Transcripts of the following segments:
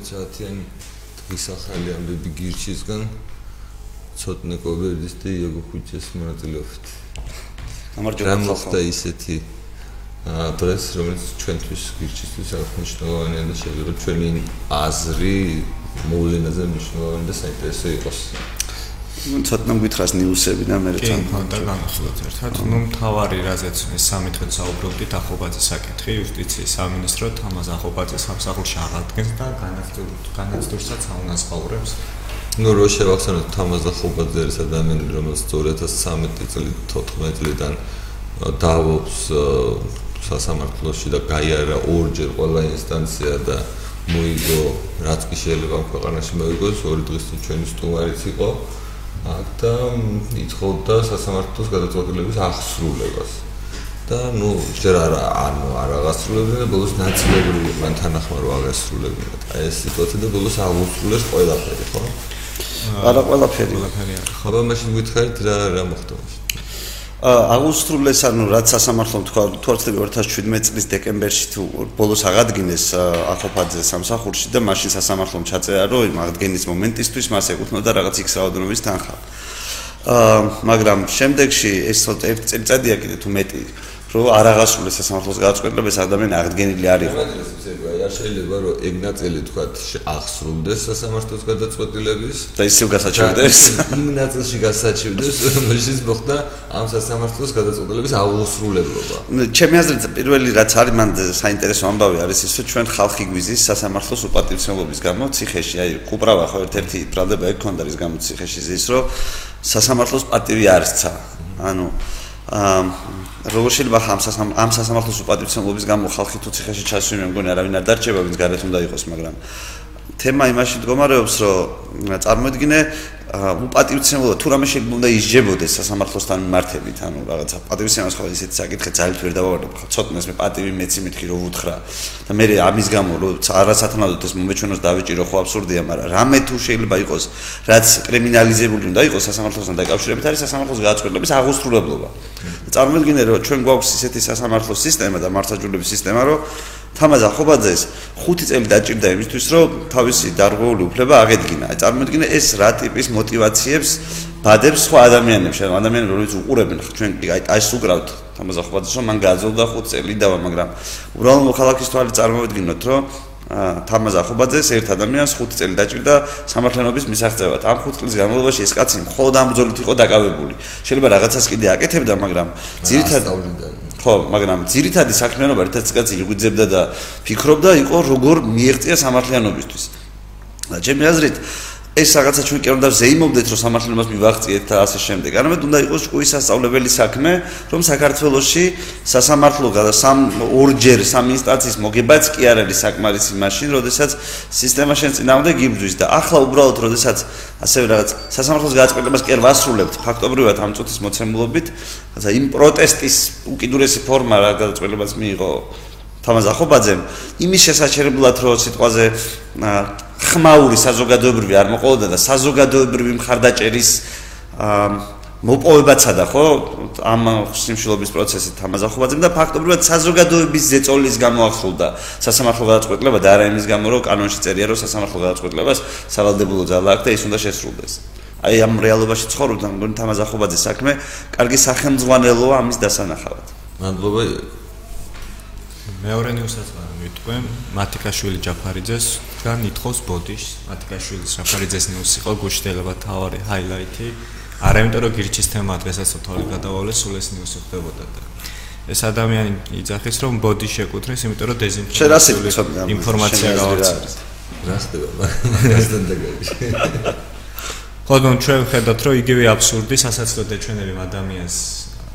12 საათიანი დღის ახალი ამბები გირჩისგან. ცოტნე კობერდის და იოგო ხუჩეს მონაწილეობით. გამარჯობა ხალხო ისეთი დღეს რომელიც ჩვენთვის გირჩისთვის აქვს მნიშვნელოვანია და შეიძლება ჩვენი აზრი მოვლენაზე მნიშვნელოვანი და საინტერესო იყოს ცოტა მგითხრას ნიუსები და მე როცა და განხილოთ ერთად. ნუ მთავარი რაზეც მე სამი დღე საუბრობდით ახობაძის საკითხი იუსტიციის სამინისტრო თამაზ ახობაძის სამსახურში აღადგენს და განაცდურსაც აუნასყაურებს ნუ რო შევახსენოთ თამაზ ახობაძე არის ადამიანი რომელიც 2013 წელი 14 წლიდან დავობს სასამართლოში და გაიარა ორჯერ ყველა ინსტანცია და მოიგო რაც კი შეიძლება ქვეყანაში მოიგოს ორი დღის ჩვენი სტუმარიც იყო და იცხოვდა სასამართლოს გადაწყვეტილების აღსრულებას. და ნუ ჯერ არა ანუ არ აღასრულებდნენ ბოლოს ნაცნობრივი მან თანახმა რო აღასრულებდნენ. აი ეს სიტუაცია და ბოლოს აღუსრულეს ყველაფერი, ხო? არა ყველაფერი. ყველაფერი. ხო, მაშინ გითხარით რა რა მოხდა მაშინ? აგვისტრულეს ანუ რაც სასამართლომ თქვა 2017 წლის დეკემბერში თუ ბოლოს აღადგინეს ახოფაძე სამსახურში და მაშინ სასამართლომ ჩაწერა რომ იმ აღდგენის მომენტისთვის მას ეკუთვნოდა რაღაც იქს რაოდენობის თანხა. აა მაგრამ შემდეგში ეს ცოტა ერთ წელიწადია კიდე თუ მეტი რომ არ აღასრულეს სასამართლოს გადაწყვეტილებას ადამიანი აღდგენილი არ იყო. არ შეიძლება რომ ეგ ნაწილი თქვა აღსრულდეს სასამართლოს გადაწყვეტილების და ისევ გასაჩივრდეს. იმ ნაწილში გასაჩივრდეს, რომელშიც მოხდა ამ სასამართლოს გადაწყვეტილების აღსრულებლობა. ჩემი აზრით პირველი რაც არის მან საინტერესო ამბავი არის ის რომ ჩვენ ხალხი გვიზის სასამართლოს უპატივცემლობის გამო ციხეში, აი კუპრავა ხო ერთ-ერთი ბრალდება ეგ ქონდა რის გამო ციხეში ზის რომ სასამართლოს პატივი არცა. ანუ აა როგორ შეიძლება ამ ამ სასამართლოს უპატივცემლობის გამო ხალხი თუ ციხეში ჩასვი მე მგონი არავინ არ დარჩება ვინც გარეთ უნდა იყოს მაგრამ თემა იმაში მდგომარეობს რომ წარმოედგინე უპატივცემლობა თუ რამე შეიძლება უნდა ისჯებოდეს სასამართლოსთან მიმართებით, ანუ რაღაცა პატივცემლობას ხო ისეთი საკითხი ძალიან ვერ დავავარდებ. ცოტნეს მე პატივი მეცი მეთქი რო ვუთხრა და მე ამის გამო რო არასათანადოდ ეს მომეჩვენოს დავიჭირო ხო აბსურდია, მაგრამ რამე თუ შეიძლება იყოს, რაც კრიმინალიზებული უნდა იყოს სასამართლოსთან დაკავშირებით, არის სასამართლოს გადაწყვეტილების აღუსრულებლობა. წარმოედგინე რომ ჩვენ გვაქვს ისეთი სასამართლო სისტემა და მართლმსაჯულების სისტემა, რომ თამაზ ახობაძეს 5 წელი დაჭირდა იმისთვის, რომ თავისი დარღვეული უფლება აღედგინა. აი წარმოედგინე ეს რა ტიპის მოტივაციებს ბადებს სხვა ადამიანებში, ანუ ადამიანები რომლებიც უყურებენ ჩვენ აი ეს უკრავთ თამაზა ხვაძესო მან გააძელდა 5 წელი დავა, მაგრამ უბრალოდ მოხალხის თვალი წარმოვიდგინოთ, რომ თამაზ ახობაძეს ერთ ადამიანს 5 წელი დაჭირდა სამართლიანობის მისაღწევად. ამ 5 წლის განმავლობაში ეს კაცი მხოლოდ ამ ბრძოლით იყო დაკავებული. შეიძლება რაღაცას კიდე აკეთებდა, მაგრამ ძირითადად ხო, მაგრამ ძირითადი საქმიანობა ერთად კაცი იღვიძებდა და ფიქრობდა იყო როგორ მიიღწია სამართლიანობისთვის. ჩემი აზრით, აა ეს რაღაცა ჩვენ კი უნდა ზეიმობდეთ რომ სამართლიანობას მივაღწიეთ და ასე შემდეგ. არამედ უნდა იყოს ჭკუის სასწავლებელი საქმე, რომ საქართველოსში სასამართლო გადა სამ ორჯერ სამ ინსტანციის მოგებაც კი არ არის საკმარისი მაშინ, როდესაც სისტემა შენ წინამდე გიბძვის და ახლა უბრალოდ როდესაც ასევე რაღაც სასამართლოს გადაწყვეტილებას კი არ ვასრულებთ ფაქტობრივად ამ წუთის მოცემულობით, რაღაცა იმ პროტესტის უკიდურესი ფორმა რა გადაწყვეტილებას მიიღო თამაზ ახობაძემ იმის შესაჩერებლად რომ სიტყვაზე ხმაური საზოგადოებრივი არ მოყოლოდა და საზოგადოებრივი მხარდაჭერის მოპოვებაცადა ხო? ამ სიმშილობის პროცესით თამაზახობაძემ და ფაქტობრივად საზოგადოების ზეწოლის გამოახსოვდა სასამართლო გადაწყვეტილება და არა იმის გამო რომ კანონში წერია რომ სასამართლო გადაწყვეტილებას სავალდებულო ძალა აქვს და ის უნდა შესრულდეს. აი ამ რეალობაში ცხოვრობდა მგონი თამაზახობაძის საქმე კარგი სახელმძღვანელოა ამის დასანახავად. მადლობა. მეორე ნიუსაცმა მიტყვე მათიკაშვილი ჯაფარიძეს თან ითხოვს ბოდიშს. მათიკაშვილი ჯაფარიძეს ნიუსი იყო გუშტელება თავარი ჰაილაითი არა იმიტომ რომ გირჩის თემა დღესაც თორი გადავალე სულ ეს ნიუსი ხდებოდა და ეს ადამიანი იძახის რომ ბოდი შეკუთრეს იმიტომ რომ დეზინფორმაცია ინფორმაცია გავრცელდეს რა ხდება მასთან დაგაიში ხოდო ჩვენ ხედავთ რომ იგივე აბსურდი სასაცილო დაჩვენები ადამიანს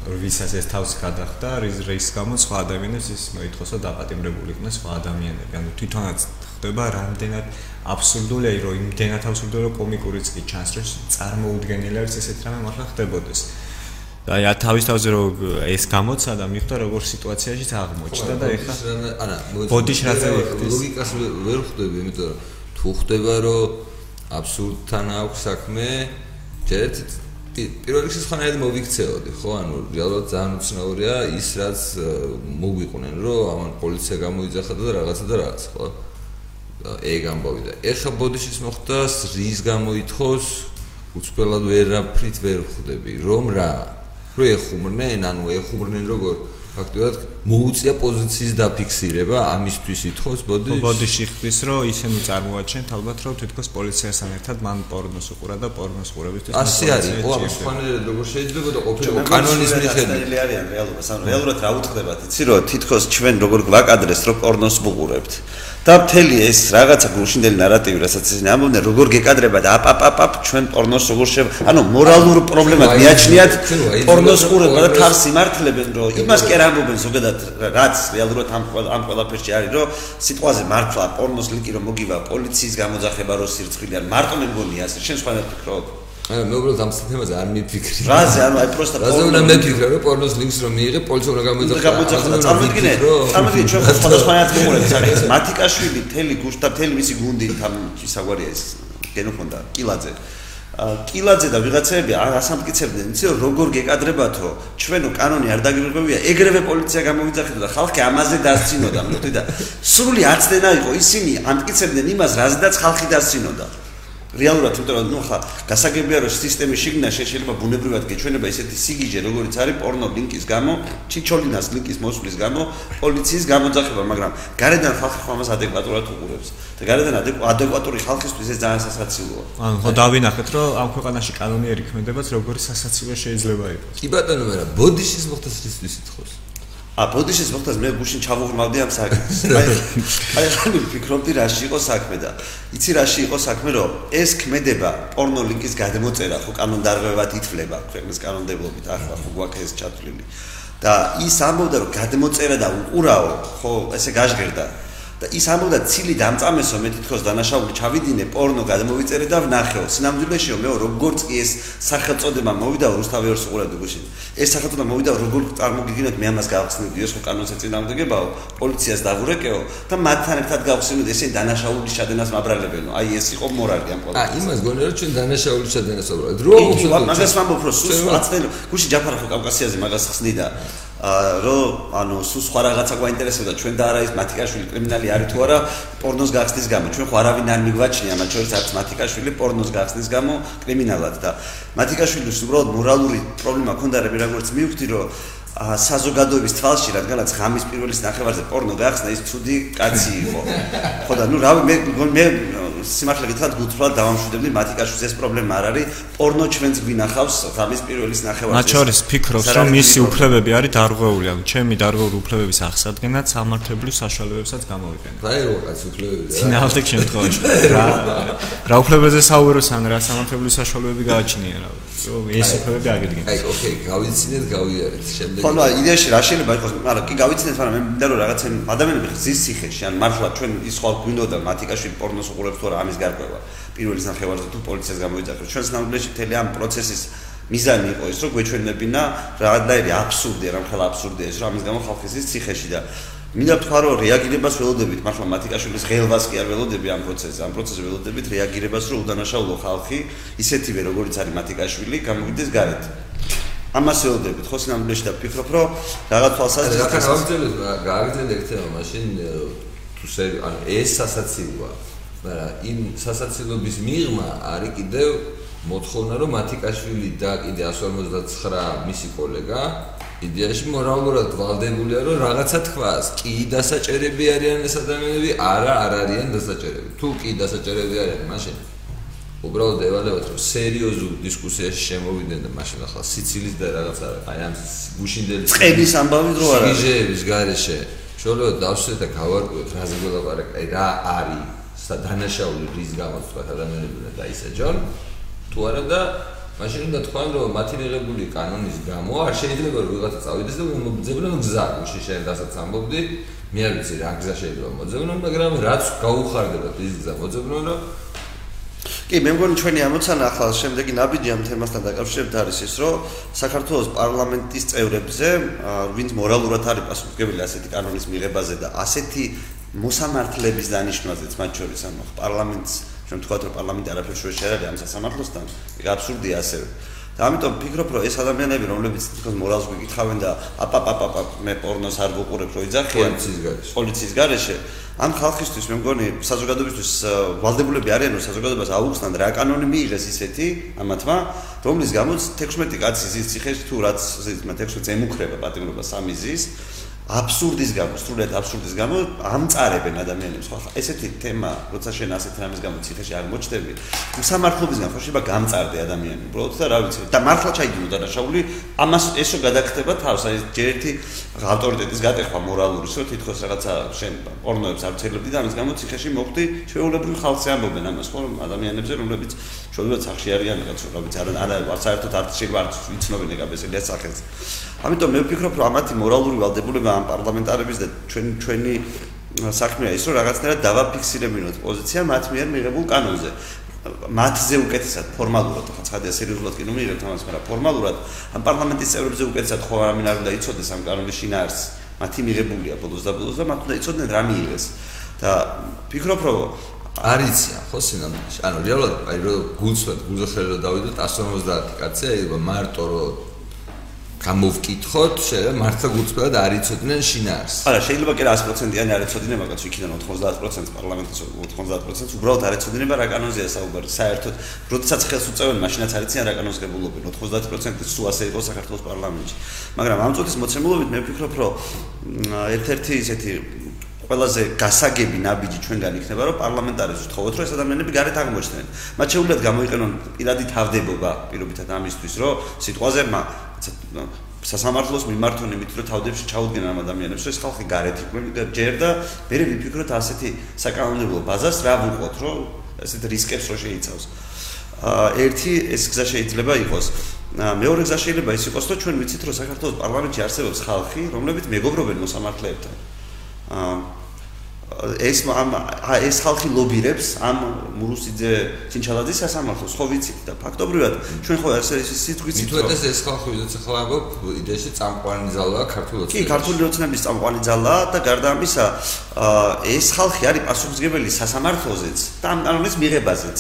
ვისაც ეს თავს გადახდა, რის გამო სხვა ადამიანებს ის მოითხოს და დაპატიმრებული იქნეს სხვა ადამიანები. ანუ თვითონაც ხდება რამდენად აბსურდულია, რომ იმდენად აბსურდულია, რომ კომიკურიც კი ჩანს, რომ წარმოუდგენელი არის ესეთ რამე მართლა ხდებოდეს. და აი თავის თავზე რომ ეს გამოცა და მიხვდა როგორ სიტუაციაში აღმოჩნდა და ეხლა არა ბოდიშ რაზე ხდის ლოგიკას ვერ ხვდები, იმიტომ რომ თუ ხდება რომ აბსურდთან აქვს საქმე, ჯერ პირველ რიგში ხანერად მოვიქცეოდი, ხო? ანუ რეალურად ძალიან უცნაურია ის, რაც მოგვიყვნენ, რომ ამან პოლიცია გამოიძახა და რაღაცა და რაღაც, ხო? ეგ ამბავი და ეხა ბოდიშის მოხდა რის გამოითხოს უცბელად ვერაფრით ვერ ხვდები, რომ რა? რო ეხუმრნენ, ანუ ეხუმრნენ როგორ ფაქტობრივად მოუწია პოზიციის დაფიქსირება ამისთვის ითხოვს ბოდი ბოდიში ხვის რომ ისინი წარმოაჩენთ ალბათ რომ თითქოს პოლიციასთან ერთად მან პორნოს უყურა და პორნოს ყურებისთვის ასე არის ხო ამ სხვანაირად როგორ შეიძლება და ყოფილიყო კანონის მიხედვით რეალიან რეალობას ანუ რეალურად რა უთხრებათ იცი რომ თითქოს ჩვენ როგორ გვაკადრეს რომ პორნოს ვუყურებთ. და მთელი ეს რაღაცა გულშინდელი ნარატივი რასაც ისინი ამბობდნენ როგორ გეკადრება და აპაპაპ ჩვენ პორნოს როგორ შევ ანუ მორალურ პრობლემად მიაჩნიათ პორნოს ყურება და თავს იმართლებენ რომ იმას კი არ ამბობენ ზოგადად რაც რეალურად ამ ამ ყველაფერში არის რომ სიტყვაზე მართლა პორნოს ლიკი რომ მოგივა პოლიციის გამოძახება რო სირცხილი არ მარტო მე მგონია ასე შენ სხვა ფიქრობ აი მე უბრალოდ ამ თემაზე არ მიფიქრი. რაზე ანუ აი პროსტა რაზე უნდა მიფიქრე რომ პორნოს ლინკს რომ მიიღე პოლიცია უნდა გამოიძახა. გამოიძახა. წარმოგიდგინე. წარმოგიდგინე ჩვენ სხვადასხვანაირად მიყურებთ საკითხს. მათიკაშვილი თელი გუშტა თელი მისი გუნდი თამ ისაგვარია ეს გენოფონდა კილაძე. კილაძე და ვიღაცები ასამტკიცებდნენ იცი როგორ გეკადრებათო? ჩვენო კანონი არ დაგიბრებია ეგრევე პოლიცია გამოვიძახეთ და ხალხი ამაზე დასცინოდა მეტყვი და სრული აცდენა იყო ისინი ამტკიცებდნენ იმას რაზედაც ხალხი დასცინოდა რეალურად იმიტომ რომ ნუ ხა გასაგებია რომ სისტემის შიგნა შეიძლება ბუნებრივად გეჩვენება ესეთი სიგიჟე როგორიც არის პორნო ლინკის გამო ჩიჩოლინას ლინკის მოსვლის გამო პოლიციის გამოძახება მაგრამ გარედან ხალხი ხომ ამას ადეკვატურად უყურებს. და გარედან ადეკვატური ხალხისთვის ეს ძალიან სასაცილოა. ანუ ხო დავინახეთ რომ ამ ქვეყანაში კანონიერი ქმედებაც როგორი სასაცილო შეიძლება იყოს. კი ბატონო მაგრამ ბოდიშის მოხდას ის ითხოვს ა ბოდიშის მოხდას მე გუშინ ჩავუღმავდი ამ საქმეს. აი აი ხანი ფიქრობდი რაში იყო საქმე და იცი რაში იყო საქმე რომ ეს ქმედება პორნო ლინკის გადმოწერა ხო კანონდარღვევად ითვლება ქვეყნის კანონმდებლობით ახლა ხო გვაქვს ეს ჩათვლილი. და ის ამბობდა რომ გადმოწერა და უყურაო ხო ესე გაჟღერდა და ის ამბობდა ცილი დამწამესო მე თვითონ დანაშაული ჩავიდინე პორნო გადმოვიწერე და ვნახეო. სინამდვილეშიო მე როგორც კი ეს სახელწოდება მოვიდა რუსთავიორს უყურებდი გუშინ ეს სახელწოდება მოვიდა როგორ წარმოგიგინოთ მე ამას გავხსნიდი? ეს ხო კანონს ეწინააღმდეგებაო პოლიციას დავურეკეო და მათთან ერთად გავხსნიდი ესენ დანაშაულის ჩადენას მაბრალებენო აი ეს იყო მორალი ამ პოლიციის აა იმას გონია რომ ჩვენ დანაშაულის ჩადენას ვაბრალებ დრო მაგას ვამბობ რომ სულ აცდენ გუშინ ჯაფარა ხო კავკასიაზე მაგას ხსნიდა რომ ანუ სულ სხვა რაღაცა გვაინტერესებდა. ჩვენ და არა ის მათიკაშვილი კრიმინალი არის თუ არა პორნოს გახსნის გამო. ჩვენ ხო არავინ არ მიგვაჩნია მათ შორის არც მათიკაშვილი პორნოს გახსნის გამო კრიმინალად და. მათიკაშვილის უბრალოდ მორალური პრობლემა ქონდა რები როგორც მივხვდი რომ საზოგადოების თვალში რადგანაც ღამის პირველის ნახევარზე პორნო გახსნა ის ცუდი კაცი იყო. ხო და ნუ რავი მე მე სიმართლე გითხრათ გუთხრა დავამშვიდებდი მათიკაშვილის ეს პრობლემა არ არის. პორნო ჩვენც გვინახავს ღამის პირველის ნახევარზე. მათ შორის ფიქრობს რომ მისი უფლებები არის დარღვეული ანუ ჩემი დარღვეული უფლებების აღსადგენად სამართლებრივ საშუალებებსაც გამოვიყენებ რა იყო კაც უფლებები რა ძინავდეთ შემთხვევაში. რა რა უფლებებზე საუბრობს ან რა სამართლებრივ საშუალებები გააჩნია რა ეს უფლებები აგედგინოს აი ოკეი გავიცინეთ გავიარეთ. შემდეგ ხო ნუ იდეაში რა შეიძლება იყოს? მაგრამ კი გავიცინეთ მაგრამ მე მინდა რომ რაღაცა ადამიანები ხზის ციხეში ან მართლა ჩვენ ის ხვალ გვინდოდა მათიკაშვილი პორნოს უყურებს თუ რა ამის გარკვევა. პირველი სამხედრო თუ პოლიციას გამოიძახეს ჩვენს ნამდვილში მთელი ამ პროცესის მიზანი იყო ის რომ გვეჩვენებინა რაღაცნაირი აბსურდია რამხელა აბსურდია ის რომ ამის გამო ხალხი ის ციხეში და მინდა თქვა რომ რეაგირებას ველოდებით მართლა მათიკაშვილის ღელვას კი არ ველოდები ამ პროცესზე. ამ პროცესზე ველოდებით რეაგირებას რომ უდანაშაულო ხალხი ისეთივე როგორიც არის მათიკაშვილი გამოვიდეს გარეთ ამას ველოდებით ხო სინამდვილეში და ვფიქრობ რომ რაღაც თვალსაზრისით რა გავიგზავნეთ გავიგზავნეთ ეგ თემა მაშინ თუ ანუ ეს სასაცილოა მაგრამ იმ სასაცილობის მიღმა არის კიდევ მოთხოვნა რომ მათიკაშვილი და კიდე 159 მისი კოლეგა იდეაში მორალურად ვალდებულია რომ რაღაცა თქვას კი დასაჭერები არიან ეს ადამიანები არა არ არიან დასაჭერები. თუ კი დასაჭერები არიან მაშინ უბრალოდ ევალებათ რომ სერიოზულ დისკუსიაში შემოვიდნენ და მაშინ ახლა სიცილის და რაღაცა აი ამ გუშინდელი წების ამბავი დრო არა? სიჟეების გარეშე. შეიძლება დავშვეთ და გავარკვევთ რაზე გველაპარაკ აი რა არის დანაშაული რის გამოც თქვა ადამიანები უნდა დაისაჯონ. თუ არა და მაშინ უნდა თქვან რომ მათი მიღებული კანონის გამო არ შეიძლება რომ ვიღაცა წავიდეს და მოძებნონ გზა გუში შენ დასაც ამბობდი. მე არ ვიცი რა გზა შეიძლება მოძებნონ მაგრამ რაც გაუხარდება ის გზა მოძებნონ რომ კი მე მგონი ჩვენი ამოცანა ახლა შემდეგი ნაბიჯი ამ თემასთან დაკავშირებით არის ის რომ საქართველოს პარლამენტის წევრებზე ვინც მორალურად არის პასუხისმგებელი ასეთი კანონის მიღებაზე და ასეთი მოსამართლების დანიშნვაზეც მათ შორის ანუ პარლამენტს ჩვენ თქვათ რომ პარლამენტი არაფერს არ არის ამ სასამართლოსთან ეგ აბსურდია ასევე. და ამიტომ ფიქრობ რომ ეს ადამიანები რომლებიც თქოს მორალს გიკითხავენ და აპაპაპაპ მე პორნოს არ ვუყურებ რომ იძახიან პოლიციის გარეშე. პოლიციის გარეშე ამ ხალხისთვის მე მგონი საზოგადოებისთვის ვალდებულები არიან რომ საზოგადოებას აუხსნან რა კანონი მიიღეს ისეთი ამათმა რომლის გამოც 16 კაცი ზის ციხეში თუ რაც 16 ემუქრება პატიმრობა სამი ზის აბსურდის გამო, სრულიად აბსურდის გამო ამწარებენ ადამიანებს ხო? ესეთი თემა, როცა შენ ასეთ რამის გამო ციხეში არ მოჩდები, სამართლობისგან ხო შეიძლება გამწარდე ადამიანი, უბრალოდ და რა ვიცი, და მართლა ჩაიგინო დანაშაული, ამას ესო გადაკეთება თავს, აი ჯერ ერთი ავტორიტეტის გატეხვა მორალური, რომ თითქოს რაღაცა შენ პორნოებს არ ცელებდი და ამის გამო ციხეში მოხდი, ჩვეულებრივი ხალხი ამბობენ ამას, ხო, ადამიანებზე, რომლებიც ჩვეულებრივად სახში არიან რაღაც, რა ვიცი, არა არა საერთოდ არ შეიძლება არ ვიცნობენ ეგაბესელიას სახელს. ამიტომ მე ვფიქრობ, რომ ამათი მორალური ვალდებულება ამ პარლამენტარების და ჩვენ ჩვენი საქმეა ის, რომ რაღაცნაირად დავაფიქსირებინოთ პოზიცია მათ მიერ მიღებულ კანონზე. მათზე უკეთესად ფორმალურად, ხა ცხადია სერიოზულად კი ნუ მიიღებთ ამას, მაგრამ ფორმალურად ამ პარლამენტის წევრებზე უკეთესად ხო არ მინარ და იცოდეს ამ კანონის შინაარს. მათი მიღებულია ბოლოს და ბოლოს და მათ უნდა იცოდნენ რა მიიღეს. და ფიქრობ, რომ არიციან ხო სინამდვილეში. ანუ რეალურად აი რომ გულწრფელად გულზე ხელზე დავიდოთ 150 კაცი, აი მარტო რომ გამოვკითხოთ, შეიძლება მართლა გულწრფელად არ იცოდნენ შინაარს. არა, შეიძლება კი 100%-იანი არ იცოდნენ, მაგრამ იქიდან 90% პარლამენტის 90% უბრალოდ არ იცოდნენ რა კანონზეა საუბარი. საერთოდ, როდესაც ხელს უწევენ, მაშინაც არ იციან რა კანონს გებულობენ. 90% სულ ასე იყო საქართველოს პარლამენტში. მაგრამ ამ წუთის მოცემულობით მე ვფიქრობ, რომ ერთ-ერთი ისეთი ყველაზე გასაგები ნაბიჯი ჩვენგან იქნება, რომ პარლამენტარიზმს თხოვოთ, რომ ეს ადამიანები გარეთ აღმოჩნდნენ. მათ შეუძლიათ გამოიყენონ პირადი თავდებობა პირობითად ამისთვის, რომ სიტყვაზე სასამართლოს მიმართონ იმით, რომ თავდებში ჩაუდგნენ ამ ადამიანებს, რომ ეს ხალხი გარეთ იყვნენ და ჯერ და მე ვიფიქროთ ასეთი საკანონმდებლო ბაზას რა ვუყოთ, რომ ესეთ რისკებს რო შეიცავს. აა ერთი ეს გზა შეიძლება იყოს. მეორე გზა შეიძლება ის იყოს, რომ ჩვენ ვიცით, რომ საქართველოს პარლამენტში არსებობს ხალხი, რომლებიც მეგობრობენ მოსამართლეებთან. ეს ამ ეს ხალხი ლობირებს ამ მურუსიძე ჩინჩალაძის სასამართლოს ხო ვიცით და ფაქტობრივად ჩვენ ხო ეს ის სიტყვით თუ ეს ეს ხალხი ვიდეო ახლა ამბობ იდეაში წამყვანი ძალაა ქართულოცნების კი ქართული ოცნების წამყვანი ძალაა და გარდა ამისა ეს ხალხი არის პასუხისგებელი სასამართლოზეც და ამ კანონის მიღებაზეც.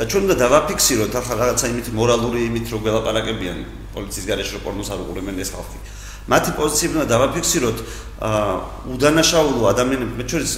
და ჩვენ უნდა დავაფიქსიროთ ახლა რაღაცა იმით მორალური იმით რომ გელაპარაკებიან პოლიციის გარეშე რომ პორნოს არ უყურებენ ეს ხალხი მათი პოზიციები უნდა დავაფიქსიროთ აა უდანაშაულო ადამიანები მე ჩვენს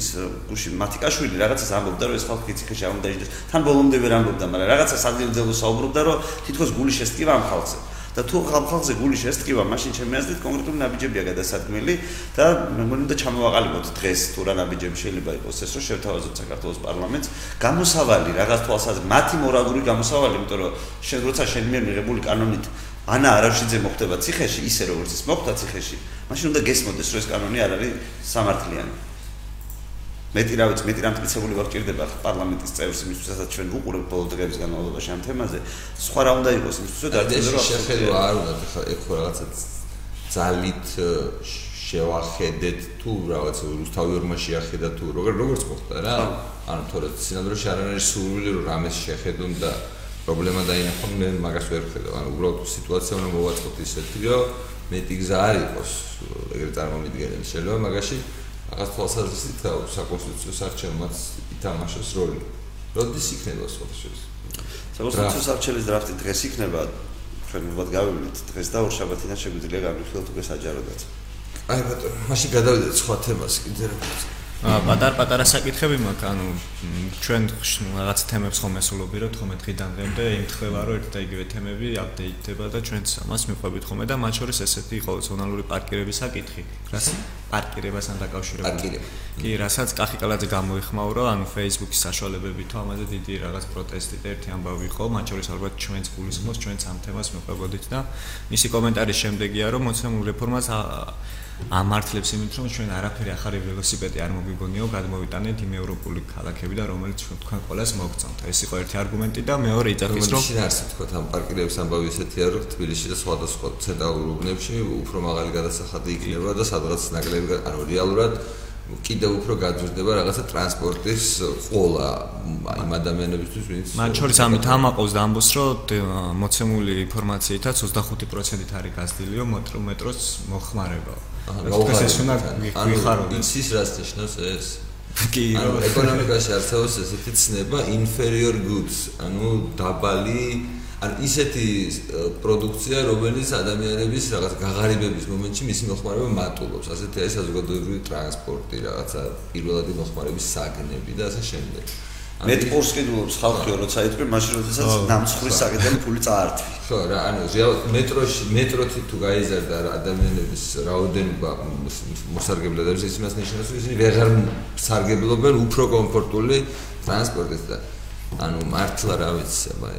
ის გუში მათიკაშვილი რაღაცას ამბობდა რომ ეს ხალხი ციხეში არ უნდა იჯდეს თან ბოლომდე ვერ ამბობდა მაგრამ რაღაცა სადილძელო საუბრობდა რომ თითქოს გული შესტკივა ამ ხალხზე. და თუ ხალხზე გული შესტკივა მაშინ ჩემი აზრით კონკრეტული ნაბიჯებია გადასადგმელი და მე მგონი უნდა ჩამოვაყალიბოთ დღეს თუ რა ნაბიჯები შეიძლება იყოს ეს რომ შევთავაზოთ საქართველოს პარლამენტს. გამოსავალი რაღაც თვალსაზრისით მათი მორალური გამოსავალი იმიტომ რომ შენ როცა შენ მიერ მიღებული კანონით ანა არაშიძე მოხდება ციხეში ისე როგორც ის მოხდა ციხეში მაშინ უნდა გესმოდეს რომ ეს კანონი არ არის სამართლიანი. მეტი რა ვიცი მეტი რამტკიცებული ვარ ჭირდება პარლამენტის წევრს იმისთვისაც ჩვენ ვუყურებთ ბოლო დღეების განმავლობაში ამ თემაზე. სხვა რა უნდა იყოს იმისთვის რომ დაიწყოს რომ შეხედვა არ უნდა ხა ეხ რაღაცა ძალით შევახედეთ თუ რაღაც რუსთავი ორმა შეახედა თუ როგორ როგორც მოხდა რა. ანუ თორე სინამდვილეში არ არის სურვილი რომ რამეს შეხედონ და პრობლემა დაინახონ მე მაგას ვერ ხედავ ანუ უბრალოდ სიტუაცია უნდა მოვაწყოთ ისეთი რომ მეტი გზა არ იყოს ეგრე წარმომიდგენელი შეიძლება მაგაში რაღაც თვალსაზრისით საკონსტიტუციო საარჩევნოც ითამაშოს როლი. როდის იქნება სწორედ საკონსტიტუციო საარჩევნების დრაფტი დღეს იქნება ჩვენ მოგად გავივლით დღეს და ორშაბათიდან შეგვიძლია გამიხილოთ უკვე საჯაროდაც აი ბატონო მაშინ გადავიდეთ სხვა თემას კიდე რა პატარ-პატარა საკითხები მაქვს, ანუ ჩვენ რაღაც თემებს ხომ ესულობი რომ თქო მე დღიდან დღემდე იმთხევა რომ ერთ და იგივე თემები აპდეიტდება და ჩვენც ამას მიყვებით ხოლმე და მათ შორის ესეთი იყო ზონალური პარკირების საკითხი. რას პარკირებასთან დაკავშირებული? პარკირება. კი, რასაც კახიკალაძე გამოიხმაურა, ანუ Facebook-ის საშუალებებით ამაზე დიდი რაღაც პროტესტი და ერთი ამბავი იყო, მათ შორის ალბათ ჩვენც გულისხმობს, ჩვენც ამ თემას მიყვებოდით და მისი კომენტარის შემდეგია რომ მოცემულ რეფორმას ამართლებს იმით, რომ ჩვენ არაფერი ახალი ველოსიპედი არ მოგიგონიო, გადმოვიტანეთ იმ ევროპული ქალაქები და რომელიც თქვენ ყველას მოგწონთ. ეს იყო ერთი არგუმენტი და მეორე იწახის რომ შეიძლება თქვა ამ პარკირების ამბავი ესეთია, რომ თბილისში და სხვადასხვა ცენტრალურ უბნებში უფრო მაღალი გადასახადი იქნება და სადღაც ნაკლები, ანუ რეალურად კიდევ უფრო გაძვირდება რაღაცა ტრანსპორტის ყოლა იმ ადამიანებისთვის, ვინც მათ შორის ამით ამაყობს და ამბობს, რომ მოცემული ინფორმაციითაც 25%-ით არის გაზრდილიო მეტროს მოხმარება. გაუხარეთ ეს უნდა გვიხარო ის რას ნიშნავს ეს. კი ანუ ეკონომიკაში არსებობს ესეთი ცნება inferior goods ანუ დაბალი ან ისეთი პროდუქცია, რომელიც ადამიანების რაღაც გაღარიბების მომენტში მისი მოხმარება მატულობს. ასეთი არის საზოგადოებრივი ტრანსპორტი, რაღაცა პირველადი მოხმარების საგნები და ასე შემდეგ. მეტყურს კიდულობს ხალხიო როცა იტყვი მაშინ როდესაც ნამცხრის საკიდელი ფული წაართვი ხო რა ანუ მეტროში მეტროთი თუ გაიზარდა ადამიანების რაოდენობა მოსარგებლად არის ის იმას ნიშნავს რომ ისინი ვეღარ სარგებლობენ უფრო კომფორტული ტრანსპორტით და ანუ მართლა რა ვიცი აბა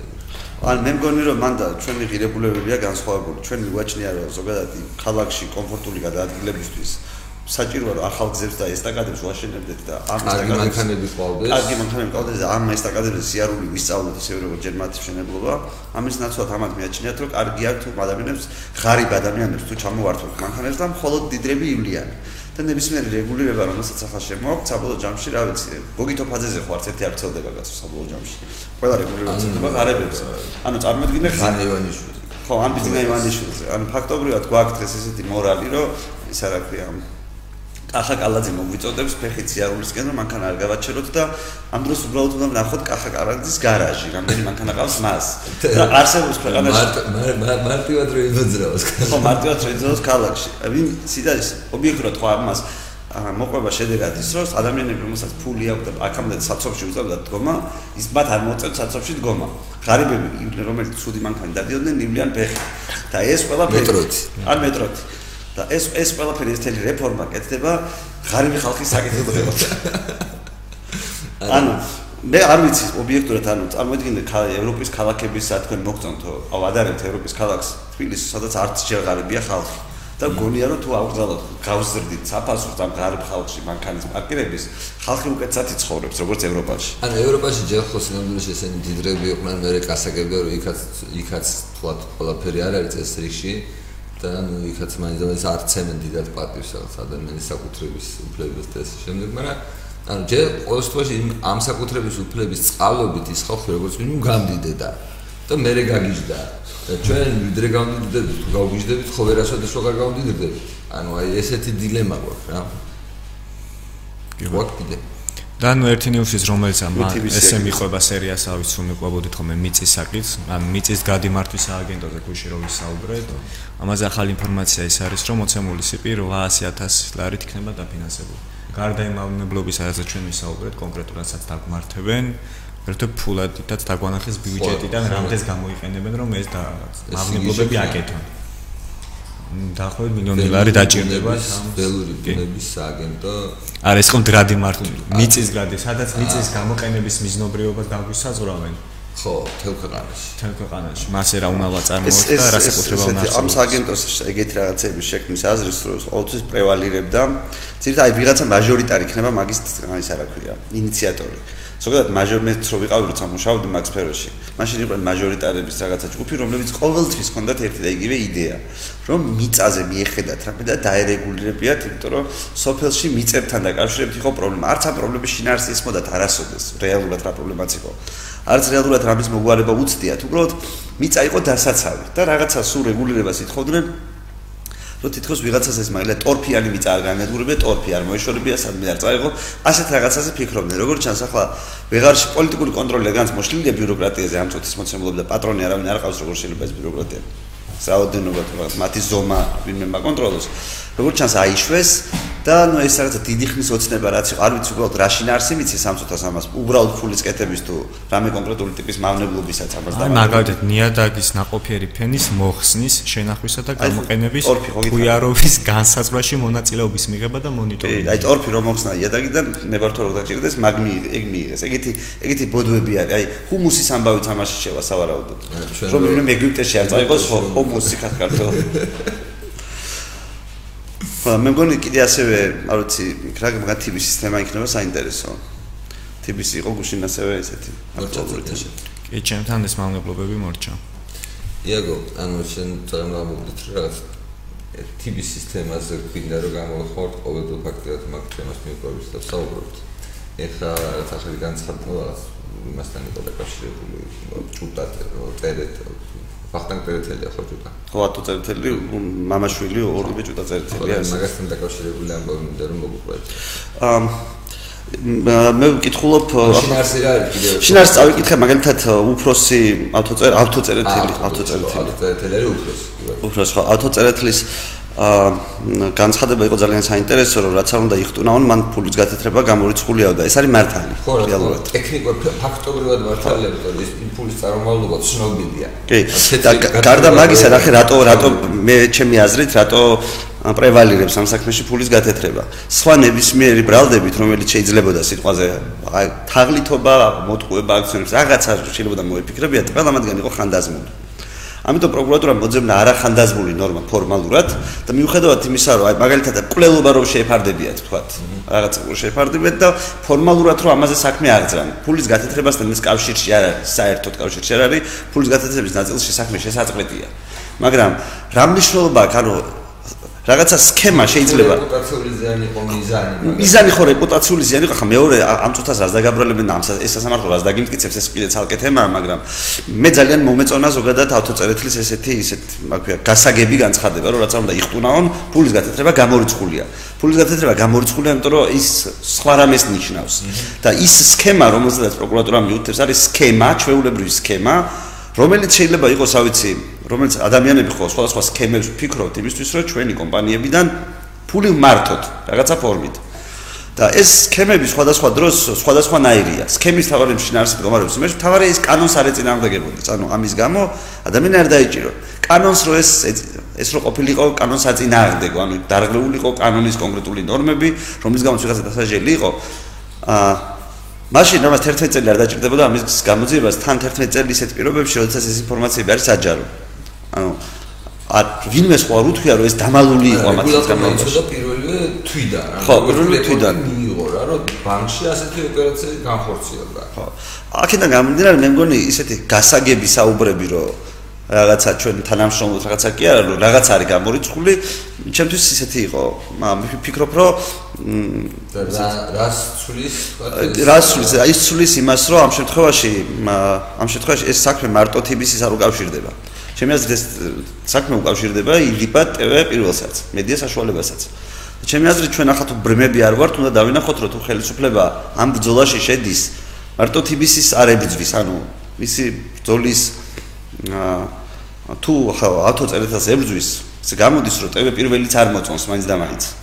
ან მე მგონი რომ მანდა ჩვენი ღირებულებებია განსხვავებული ჩვენი ვაჩნია რომ ზოგადად ქალაქში კომფორტული გადაადგილებისთვის საჭიროა რომ ახალ გზებს და ესტაკადებს ვაშენებდეთ და ამ ესტაკადებს ყავდეს. კარგი მანქანები ყავდეს და ამ ესტაკადების სიარული ვისწავლოთ ისე როგორც ჯერ მათი მშენებლობა. ამის ნაცვლად ამათ მიაჩნიათ რომ კარგი აქვს თუ ადამიანებს ღარიბ ადამიანებს თუ ჩამოვართვათ მანქანებს და მხოლოდ დიდრები ივლიან. და ნებისმიერი რეგულირება რომელსაც ახლა შემოაქვს საბოლოო ჯამში რა ვიცი გოგითო ფაზეზე ხო არც ერთი არ ცხელდება კაცო საბოლოო ჯამში. ყველა რეგულირება ცხელდება ღარიბებს. ანუ წარმოიდგინე ხან ივანიშვილი. ხო ამ ბიზნესა ივანიშვილი. ანუ ფაქტობრივად გვაქვს დღეს ესეთი მორალი რომ ის არა ქვია კახა კალაძე მოგვიწოდებს ფეხით სიარულისკენ რომ მანქანა არ გავაჩეროთ და ამ დროს უბრალოდ უნდა ვნახოთ კახა კალაძის გარაჟი რამდენი მანქანა ყავს მას. და არსებობს ქვეყანაში მარტივად რო იმოძრაოს ხო მარტივად რო იმოძრაოს ქალაქში. ვინ სიდაის ობიექტურად ხო ამას მოყვება შედეგად ის რომ ადამიანები რომელსაც ფული აქვს და აქამდე საცობში უწევდა დგომა ის მათ არ მოწევთ საცობში დგომა. ღარიბები რომელიც ცუდი მანქანა დადიოდნენ ნივლიან ფეხი. და ეს ყველა მეტროთი. ან მეტროთი და ეს ეს ყველაფერი ესეთი რეფორმა კეთდება ღარიბი ხალხის საკითხი ხდება. ანუ მე არ ვიცი ობიექტურად ანუ წარმოიდგინე ევროპის ქალაქების საერთოდ მოგწონთო აუ ადარებთ ევროპის ქალაქს თბილისს სადაც არც ჯერ ღარიბია ხალხი. და გონია რომ თუ აღგზავნოთ გავზრდით საფასურს ამ ღარიბ ხალხში მანქანის პარკირების ხალხი უკეთესად იცხოვრებს როგორც ევროპაში. ანუ ევროპაში ჯერ ხო სინამდვილეში ესენი დიდრები იყვნენ მე კასაგები რომ იქაც იქაც თქვა ყველაფერი არ არის ეს რიგში და ანუ იქაც მაინც ამას არ ცემენ დიდად პატივს რაღაც ადამიანის საკუთრების უფლებას და ეს შემდეგ, მაგრამ ანუ ჯერ ყოველ შემთხვევაში ამ საკუთრების უფლების წყალობით ის ხალხი როგორც მინიმუმ გამდიდედა და მე რე გაგიჟდა და ჩვენ ვიდრე გამდიდდებით, თუ გავგიჟდებით, ხო ვერასოდეს როგორ გამდიდდებით. ანუ აი ესეთი დილემა გვაქვს რა. კი ვაკ კიდე. და ნუ ერთი ნიუსის რომელიც ამ ესე მიყვება სერიას ავიც რომ მიყვებოდით ხოლმე მიწის საკითხს ან მიწის გადიმართვის სააგენტოზე გუში რომ ვისაუბრეთ ამაზე ახალი ინფორმაცია ის არის რომ მოცემული სიპი 800000 ლარით იქნება დაფინანსებული. გარდა იმ მავნებლობის ასაც ჩვენ ვისაუბრეთ კონკრეტულადაც დაგმართებენ. ერთო ფულადითაც დაგვანახეს ბიუჯეტიდან რამდენს გამოიყენებენ რომ ეს და მავნებლობები აკეთონ დაახლოებით მილიონი ლარი დაჭირდება ველური ბუნების სააგენტო. არის ხო გრადი მარტო მიწის გრადი სადაც მიწის გამოყენების მიზნობრიობას დაგვისაზღვრავენ ხო თელ ქვეყანაში თელ ქვეყანაში მასე რა უნდა ვაწარმოოთ და რა საკუთრება უნდა ამ სააგენტოს ეგეთი რაღაცების შექმნის აზრის რომ ყოველთვის პრევალირებდა. ცირთა აი ვიღაცა მაჟორიტარი იქნება მაგის ის რა ქვია ინიციატორი ზოგადად მაჟორმეტს რო ვიყავი როცა მუშაობდი მაგ სფეროში მაშინ იყო მაჟორიტარების რაღაცა ჯგუფი რომლებიც ყოველთვის ჰქონდათ ერთი და იგივე იდეა რომ მიწაზე მიეხედათ რამე და დაერეგულირებიათ იმიტომ რომ სოფელში მიწებთან დაკავშირებით იყო პრობლემა. არც ამ პრობლემის შინაარსი ისმოდათ არასოდეს რეალურად რა პრობლემაც იყო. არც რეალურად რამის მოგვარება უცდიათ. უბრალოდ მიწა იყო დასაცავი და რაღაცა სულ რეგულირებას ითხოვდნენ რომ თითქოს ვიღაცას ეს მაგალითად ტორფიანი მიწა არ განადგურებია, ტორფი არ მოეშორებია, სადმე არ წაიღო, ასეთ რაღაცაზე ფიქრობდნენ. როგორც ჩანს ახლა ვეღარში პოლიტიკური კონტროლი განს მოშლილია ბიუროკრატიაზე, ამ წუთის მოცემულობა და პატრონი არავინ არ ყავს, როგორ შეიძლება ეს ბიუროკრატია. საოდენობა თუ რაღაც მათი ზომა ვინმე მაკონტროლოს. როგორც ჩანს აიშვეს და ანუ ეს რაღაცა დიდი ხნის ოცნება რაც იყო, არ ვიცი უბრალოდ რა შინაარსი ვიცი 300-300, უბრალოდ ფულის კეთების თუ რამე კონკრეტული ტიპის მავნებლობისაც ამას და მაგალითად ნიადაგის ناقოფიერი ფენის მოხსნის, შენახვისა და გამოყენების ქუიაროვის განსაზღვრაში მონაწილეობის მიღება და მონიტორინგი. აი ტორფი რომ მოხსნა ნიადაგიდან ნებართვა რომ დაჭირდეს, მაგ ეგ მიიღეს. ეგეთი ეგეთი ბოდვები არის. აი ჰუმუსის ამბავი თამაში შევა სავარაუდოდ. რომ მეგვიტეში არ წაიყოს ჰუმუსი ქართულ. ხო, მე მგონი კიდე ასევე, არ ვიცი, რა მაგ ტიპის სისტემა იქნება საინტერესო. ტიპის იყო გუშინ ასევე ესეთი. აკცენტურიტაში. კი, ჩემთან ეს მავნებლობები მორჩა. იაგო, ანუ შენ წარმოგიდგენთ რა ტიპის სისტემაზე გვინდა რომ გამოვხოთ ყოველდღე ფაქტიურად მაგ თემას მიყვებით და საუბრობთ. ეხლა რაც ახალი განცხადება იმასთან იყო დაკავშირებული ჭუტად წერეთ ვახტანგ წერეთელი ახლა ჭუტა. ხო, ატო წერეთელი, მამაშვილი ორივე ჭუტა წერეთელია. მაგასთან დაკავშირებული ამბავი მინდა რომ მოგყვეთ. აა მე ვკითხულობ შინაარსი რა არის კიდევ შინაარსი წავიკითხე მაგალითად უფროსი ავტოწერ ავტოწერეთელი ავტოწერეთელი ავტოწერეთელი არის უფროსი უფროსი ხო ავტოწერეთლის აა განცხადება იყო ძალიან საინტერესო რომ რაც არ უნდა იხტუნაონ მან ფულის გათეთრება გამორიცხულია და ეს არის მართალი რეალურად. ტექნიკურ ფაქტობრივად მართალია რომ ის ფულის წარმომავლობა ცნობილია. კი და გარდა მაგისა ნახე რატო რატო მე ჩემი აზრით რატო პრევალირებს ამ საქმეში ფულის გათეთრება? სხვა ნებისმიერი ბრალდებით რომელიც შეიძლებოდა სიტყვაზე თაღლითობა მოტყუება აქციონებს რაღაცა შეიძლება მოიფიქრებიათ ყველა მათგანი იყო ხანდაზმული ამიტომ პროკურატურა მოძებნა არახანდაზმული ნორმა ფორმალურად და მიუხედავად იმისა, რომ აი მაგალითად კვლელობა რომ შეეფარდებიათ, თქვათ, რაღაც კვლ შეეფარდებიათ და ფორმალურად რომ ამაზე საქმე აღძრან. ფულის გათეთრებასთან ის კავშირში არ არის, საერთოდ კავშირში არ არის, ფულის გათეთრების ნაწილში საქმე შესაძყვეტია. მაგრამ რა მნიშვნელობა აქვს, ანუ რაღაცა სქემა შეიძლება. რეპუტაციული ზიანი იყო მიზანი მიზანი ხო რეპუტაციული ზიანი ხო ხა მეორე ამ წუთას რას დაგაბრალებენ და ამ ეს სასამართლო რას დაგიმტკიცებს ეს კიდე ცალკე თემაა მაგრამ მე ძალიან მომეწონა ზოგადად ავტოწერეთლის ესეთი ისეთ მაგ გასაგები განცხადება რომ რაც არ უნდა იხტუნაონ ფულის გათეთრება გამორიცხულია. ფულის გათეთრება გამორიცხულია იმიტომ რომ ის სხვა რამეს ნიშნავს. და ის სქემა რომელსაც პროკურატურა მიუთითებს არის სქემა ჩვეულებრივი სქემა რომელიც შეიძლება იყოს ავიცი რომელიც ადამიანები ხო სხვადასხვა სქემებს ფიქრობთ იმისთვის რომ ჩვენი კომპანიებიდან ფული მართოთ რაღაცა ფორმით. და ეს სქემები სხვადასხვა დროს სხვადასხვანაირია სქემის თავარი შინაარსი მდგომარეობს იმაში თავარი ის კანონს არ ეწინააღმდეგებოდეს ანუ ამის გამო ადამიანი არ დაიჭირო. კანონს რო ეს ეს რო ყოფილიყო კანონს აწინააღმდეგო. ანუ დარგლეულიყო კანონის კონკრეტული ნორმები რომლის გამოც ვიღაცა დასაჯელი იყო აა მაშინ რამაც 11 წელი არ დაჭირდებოდა ამის გამოძიებას თან 11 წელი ისეთ პირობებში როდესაც ეს ინფორმაციები არის საჯარო. ანუ არ ვინმე სხვა არ უთქვია რომ ეს დამალული იყო გამოიწოდა და პირველივე თვიდან ხო პირველივე თვიდან. მიიღო რა რომ ბანკში ასეთი ოპერაციები განხორციელდა. ხო. აქედან გამომდინარე მე მგონი ისეთი გასაგები საუბრები რომ რაღაცა ჩვენ თანამშრომლობთ რაღაცა კი არა რომ რაღაც არის გამორიცხული. ჩემთვის ისეთი იყო. ვფიქრობ რომ რას ცulis რას ცulis აი ცulis იმას რომ ამ შემთხვევაში ამ შემთხვევაში ეს საქმე მარტო TBC-ს არ უკავშირდება. ჩემი აზრით ეს საქმე უკავშირდება ილიპა TV პირველსაც მედია საშუალებასაც. ჩემი აზრით ჩვენ ახლა თუ ბრმები არ ვართ უნდა დავინახოთ რომ თუ ხელისუფლება ამ ბრძოლაში შედის მარტო TBC-ს არ ებრძვის ანუ მისი ბრძოლის თუ ახლა ავტოწერეთას ებრძვის ეს გამოდის რომ TV პირველიც არ მოწონს მაინც და მაინც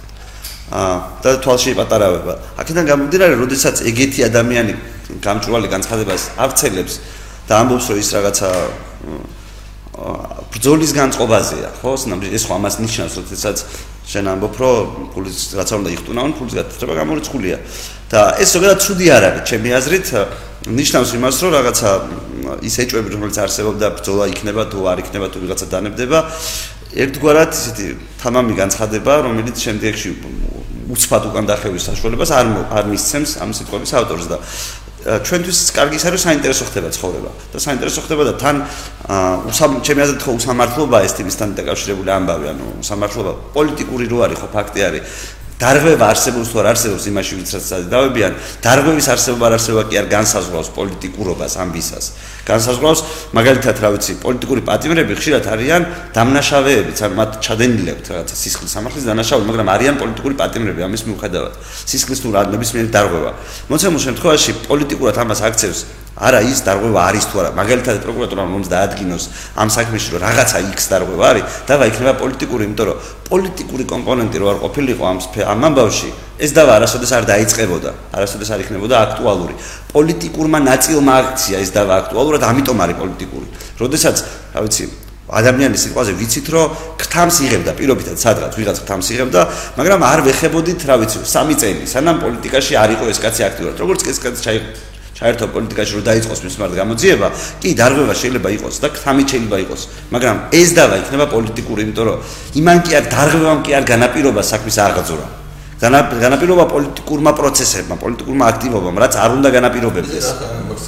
და თვალში პატარავება აქედან გამომდინარე როდესაც ეგეთი ადამიანი გამჭვირვალე განცხადებას აღწელებს და ამბობს რომ ის რაღაცა ბრძოლის განწყობაზეა, ხო? ეს ხო ამას ნიშნავს, როდესაც შენ ამბობ, რომ ფულის რაც არ უნდა იხტუნაონ, ფულის გათხრება გამორიცხულია. და ეს ზოგადად ცუდი არ არის, ჩემი აზრით, ნიშნავს იმას, რომ რაღაცა ის ეჭვები, რომელიც არსებობდა, ბრძოლა იქნება თუ არ იქნება თუ ვიღაცა დანებდება, ერთგვარად ისეთი თამამი განცხადება, რომელიც შემდეგში უცბად უკან დახევის საშუალებას არ არ მისცემს ამ სიტყვების ავტორს და ჩვენთვის კარგი საერთო საინტერესო ხდება ცხოვრება და საინტერესო ხდება და თან უსამ ჩემი აზრით ხო უსამართლობა ეს თემისთან დაკავშირებული ამბავი ანუ უსამართლობა პოლიტიკური რო არის ხო ფაქტი არის დარღვევა არსებობს თუ არ არსებობს იმაში ვისაც დავებიან დარღვევის არსებობა არ არსებობა კი არ განსაზღვრავს პოლიტიკურობას ამბისას განსაზღვრავს მაგალითად რა ვიცი პოლიტიკური პატიმრები ხშირად არიან დამნაშავეებიც ან მათ ჩადენილი აქვთ რაღაცა სისხლის სამართლის დანაშაული მაგრამ არიან პოლიტიკური პატიმრები ამის მიუხედავად. სისხლის თუ რა ნებისმიერი დარღვევა. მოცემულ შემთხვევაში პოლიტიკურად ამას აქცევს არა ის დარღვევა არის თუ არა. მაგალითად პროკურატურა მომს დაადგინოს ამ საქმეში რომ რაღაცა X დარღვევა არის დავა იქნება პოლიტიკური იმიტომ რომ პოლიტიკური კომპონენტი რო არ ყოფილიყო ამ ამ ამბავში ეს დავა არასოდეს არ დაიწყებოდა. არასოდეს არ იქნებოდა აქტუალური. პოლიტიკურმა ნაწილმა აქცია ეს დავა აქტუალურად ამიტომ არის პოლიტიკური. როდესაც რა ვიცი ადამიანის სიტყვაზე ვიცით რომ ქთამს იღებდა პირობითად სადღაც ვიღაც ქთამს იღებდა მაგრამ არ ვეხებოდით რა ვიცი სამი წელი სანამ პოლიტიკაში არ იყო ეს კაცი აქტიურად. როგორც ეს კაცი ჩაიღო ჩაერთო პოლიტიკაში რომ დაიწყოს მის მართ გამოძიება, კი დარღვევა შეიძლება იყოს და თამი შეიძლება იყოს, მაგრამ ეს დავა იქნება პოლიტიკური, იმიტომ რომ იმან კი არ დარღვევამ კი არ განაპირობა საქმის აღძურა. განაპირობა პოლიტიკურმა პროცესებმა, პოლიტიკურმა აქტივობამ, რაც არ უნდა განაპირობებდეს.